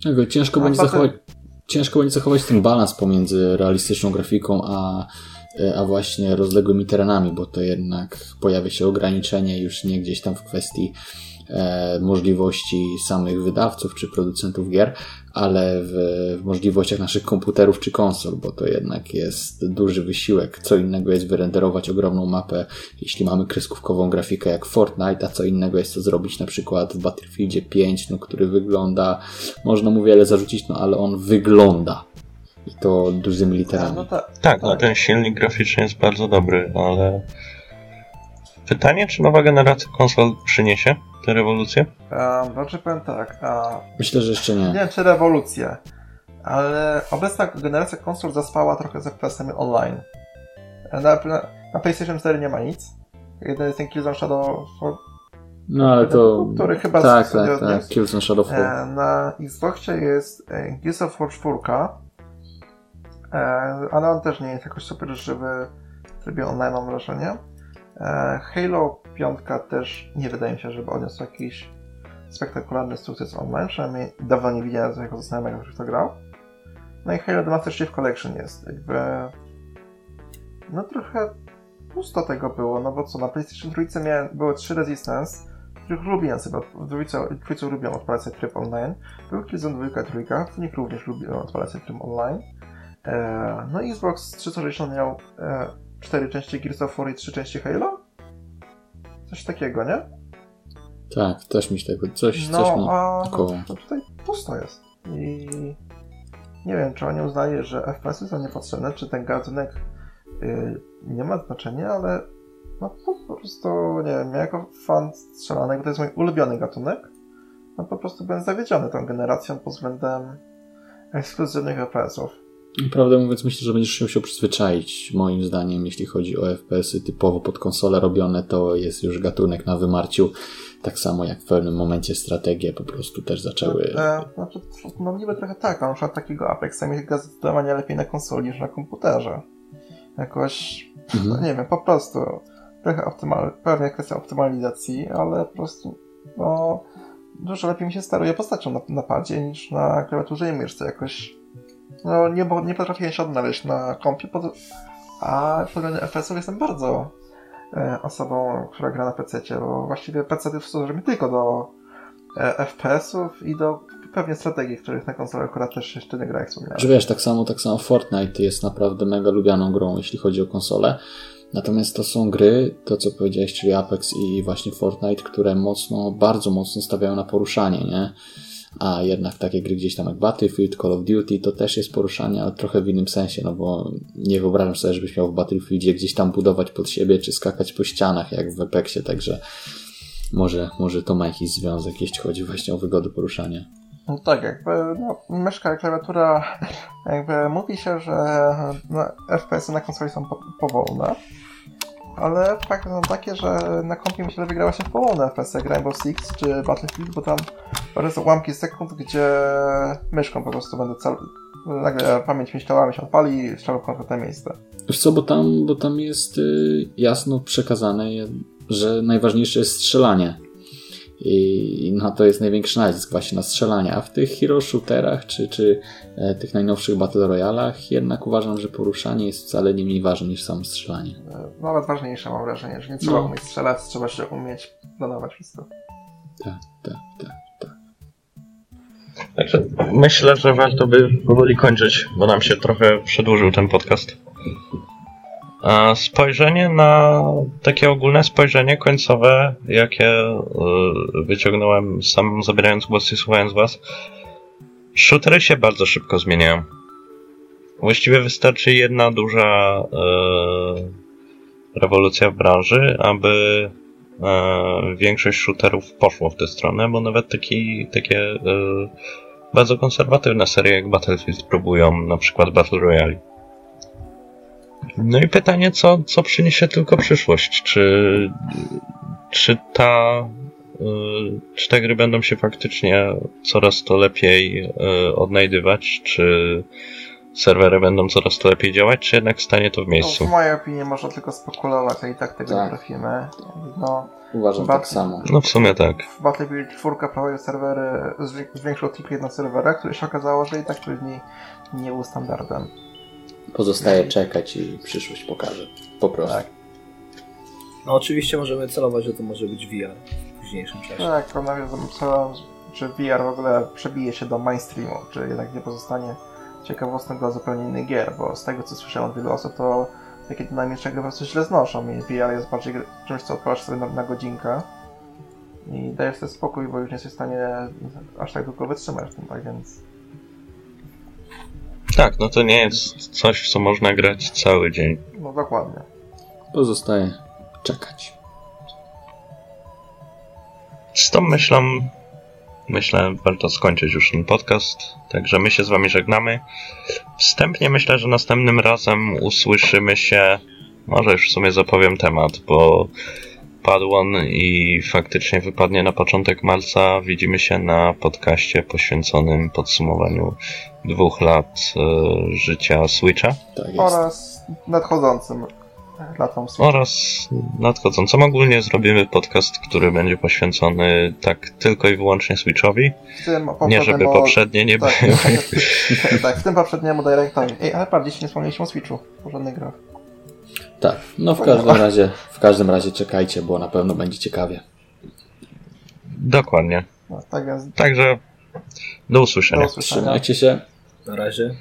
Tego, ciężko, no, będzie zachować, ciężko będzie zachować ten balans pomiędzy realistyczną grafiką a E, a właśnie rozległymi terenami, bo to jednak pojawia się ograniczenie już nie gdzieś tam w kwestii możliwości samych wydawców czy producentów gier, ale w, w, możliwościach naszych komputerów czy konsol, bo to jednak jest duży wysiłek. Co innego jest wyrenderować ogromną mapę, jeśli mamy kreskówkową grafikę jak Fortnite, a co innego jest to zrobić na przykład w Battlefieldzie 5, no, który wygląda, można mu wiele zarzucić, no ale on wygląda i to dużymi literami. No ta, tak, no ten silnik graficzny jest bardzo dobry, ale pytanie, czy nowa generacja konsol przyniesie tę rewolucję? Um, znaczy powiem tak. Myślę, że jeszcze nie. Nie wiem, czy rewolucję, ale obecna generacja konsol zaspała trochę z FPS-ami online. Na, na, na, PlayStation 4 nie ma nic. Jeden jest ten Killzone Shadow no ale to... Który chyba tak, tak, tak, Killzone Shadow e, Na Xboxie jest e, Gears of War 4, E, ale on też nie jest jakoś super żywy w trybie online, mam wrażenie. E, Halo 5 też nie wydaje mi się, żeby odniósł jakiś spektakularny sukces online, przynajmniej dawno nie widziałem jako znajomego, który to grał. No i Halo The Master Chief Collection jest. Jakby... No trochę pusto tego było, no bo co, na PlayStation 3 miałem, były trzy Resistance, których lubiłem sobie, dwójce, lubiłem odpalać sobie tryb online, był Killzone 2 3, w nich również lubiłem odpalać sobie tryb online, E, no Xbox 360 miał e, 4 części Gears of War i 3 części Halo? Coś takiego, nie? Tak, też mi się tego, coś, no, coś mi a około. No, tutaj pusto jest. I nie wiem, czy oni uznali, że FPS-y są niepotrzebne, czy ten gatunek yy, nie ma znaczenia, ale no po prostu, nie wiem, ja jako fan strzelanego, to jest mój ulubiony gatunek, no po prostu byłem zawiedziony tą generacją pod względem ekskluzywnych FPS-ów. Prawdę mówiąc, myślę, że będziesz się musiał przyzwyczaić. Moim zdaniem, jeśli chodzi o FPS-y typowo pod konsolę robione, to jest już gatunek na wymarciu. Tak samo jak w pewnym momencie strategie po prostu też zaczęły. No, e, znaczy, możliwe trochę tak, na przykład takiego Apexa mi zdecydowanie lepiej na konsoli niż na komputerze. Jakoś, mhm. no nie wiem, po prostu trochę optymal, pewnie kwestia optymalizacji, ale po prostu, no, dużo lepiej mi się steruje postacią na, na padzie niż na klawiaturze i myszce. Jakoś no, nie, bo nie potrafiłem się odnaleźć na kompie, pod... a pod względem FPS-ów jestem bardzo e, osobą, która gra na PC, bo właściwie PC służy tylko do e, FPS-ów i do pewnie strategii, których na konsoli akurat też jeszcze nie gra, jak wspomniałem. Wiesz, tak samo, tak samo Fortnite jest naprawdę mega lubianą grą, jeśli chodzi o konsolę. Natomiast to są gry, to co powiedziałeś, czyli Apex i właśnie Fortnite, które mocno, bardzo mocno stawiają na poruszanie, nie? A jednak takie gry gdzieś tam jak Battlefield, Call of Duty to też jest poruszanie, ale trochę w innym sensie, no bo nie wyobrażam sobie, żebyś miał w Battlefieldzie gdzieś tam budować pod siebie, czy skakać po ścianach jak w Apexie, także może, może to ma jakiś związek, jeśli chodzi właśnie o wygodę poruszania. No tak, jakby no, myszka klawiatura, jakby mówi się, że no, FPS-y na konsoli są po powolne, ale fakty są takie, że na kompie mi się wygrała się w połowę FPS jak Rainbow Six czy Battlefield, bo tam parę ułamki sekund, gdzie myszką po prostu będę cel... nagle pamięć myślała mi się odpali i strzał w miejsce. Wiesz co, bo tam, bo tam jest y, jasno przekazane, że najważniejsze jest strzelanie. I na to jest największy nacisk właśnie na strzelanie. A w tych hero shooterach czy, czy e, tych najnowszych battle royalach jednak uważam, że poruszanie jest wcale nie mniej ważne niż samo strzelanie. E, nawet ważniejsze mam wrażenie, że nie trzeba no. umieć strzelać, trzeba się umieć planować wszystko. Tak, tak, tak. tak. Także myślę, że warto by powoli kończyć, bo nam się trochę przedłużył ten podcast. Spojrzenie na takie ogólne spojrzenie końcowe, jakie y, wyciągnąłem sam zabierając głos i słuchając was, shootery się bardzo szybko zmieniają. Właściwie wystarczy jedna duża y, rewolucja w branży, aby y, większość shooterów poszło w tę stronę, bo nawet taki, takie bardzo konserwatywne serie jak Battlefield próbują na przykład Battle Royale. No i pytanie, co, co przyniesie tylko przyszłość? Czy, czy ta y, czy te gry będą się faktycznie coraz to lepiej y, odnajdywać, czy serwery będą coraz to lepiej działać, czy jednak stanie to w miejscu? No, w mojej opinii można tylko spekulować, a i tak tego tak. nie trafimy. No, Uważam tak samo. No w sumie tak. W Battlefield 4 prowadził serwery, zwiększył tylko jedno serwera, które się okazało, że i tak później nie był standardem. Pozostaje czekać i przyszłość pokaże. Po prostu. Tak. No oczywiście możemy celować, że to może być VR w późniejszym czasie. Tak, panowie celują, czy VR w ogóle przebije się do mainstreamu, czy jednak nie pozostanie ciekawostką dla zupełnie innych gier, bo z tego co słyszałem od wielu osób, to takie dynamiczne gry po prostu źle znoszą i VR jest bardziej czymś, co odpalasz sobie na, na godzinkę i dajesz sobie spokój, bo już nie jesteś w stanie aż tak długo wytrzymać w tym, tak więc... Tak, no to nie jest coś, w co można grać cały dzień. No dokładnie. Pozostaje czekać. Z tą myślą myślę, warto skończyć już ten podcast. Także my się z wami żegnamy. Wstępnie myślę, że następnym razem usłyszymy się. Może już w sumie zapowiem temat, bo padł on i faktycznie wypadnie na początek marca. Widzimy się na podcaście poświęconym podsumowaniu dwóch lat y, życia Switcha. Tak Oraz nadchodzącym latom Switcha. Oraz nadchodzącym. Ogólnie zrobimy podcast, który będzie poświęcony tak tylko i wyłącznie Switchowi. Nie, żeby poprzednie nie tak, były. Tak, tak, w tym poprzedniemu Directowi. Ej, ale prawdzie się nie wspomnieliśmy o Switchu. O żadnych grach. Tak, no w każdym razie, w każdym razie czekajcie, bo na pewno będzie ciekawie. Dokładnie. No, tak Także do usłyszenia. Do usłyszenia. Trzymajcie się. Na razie.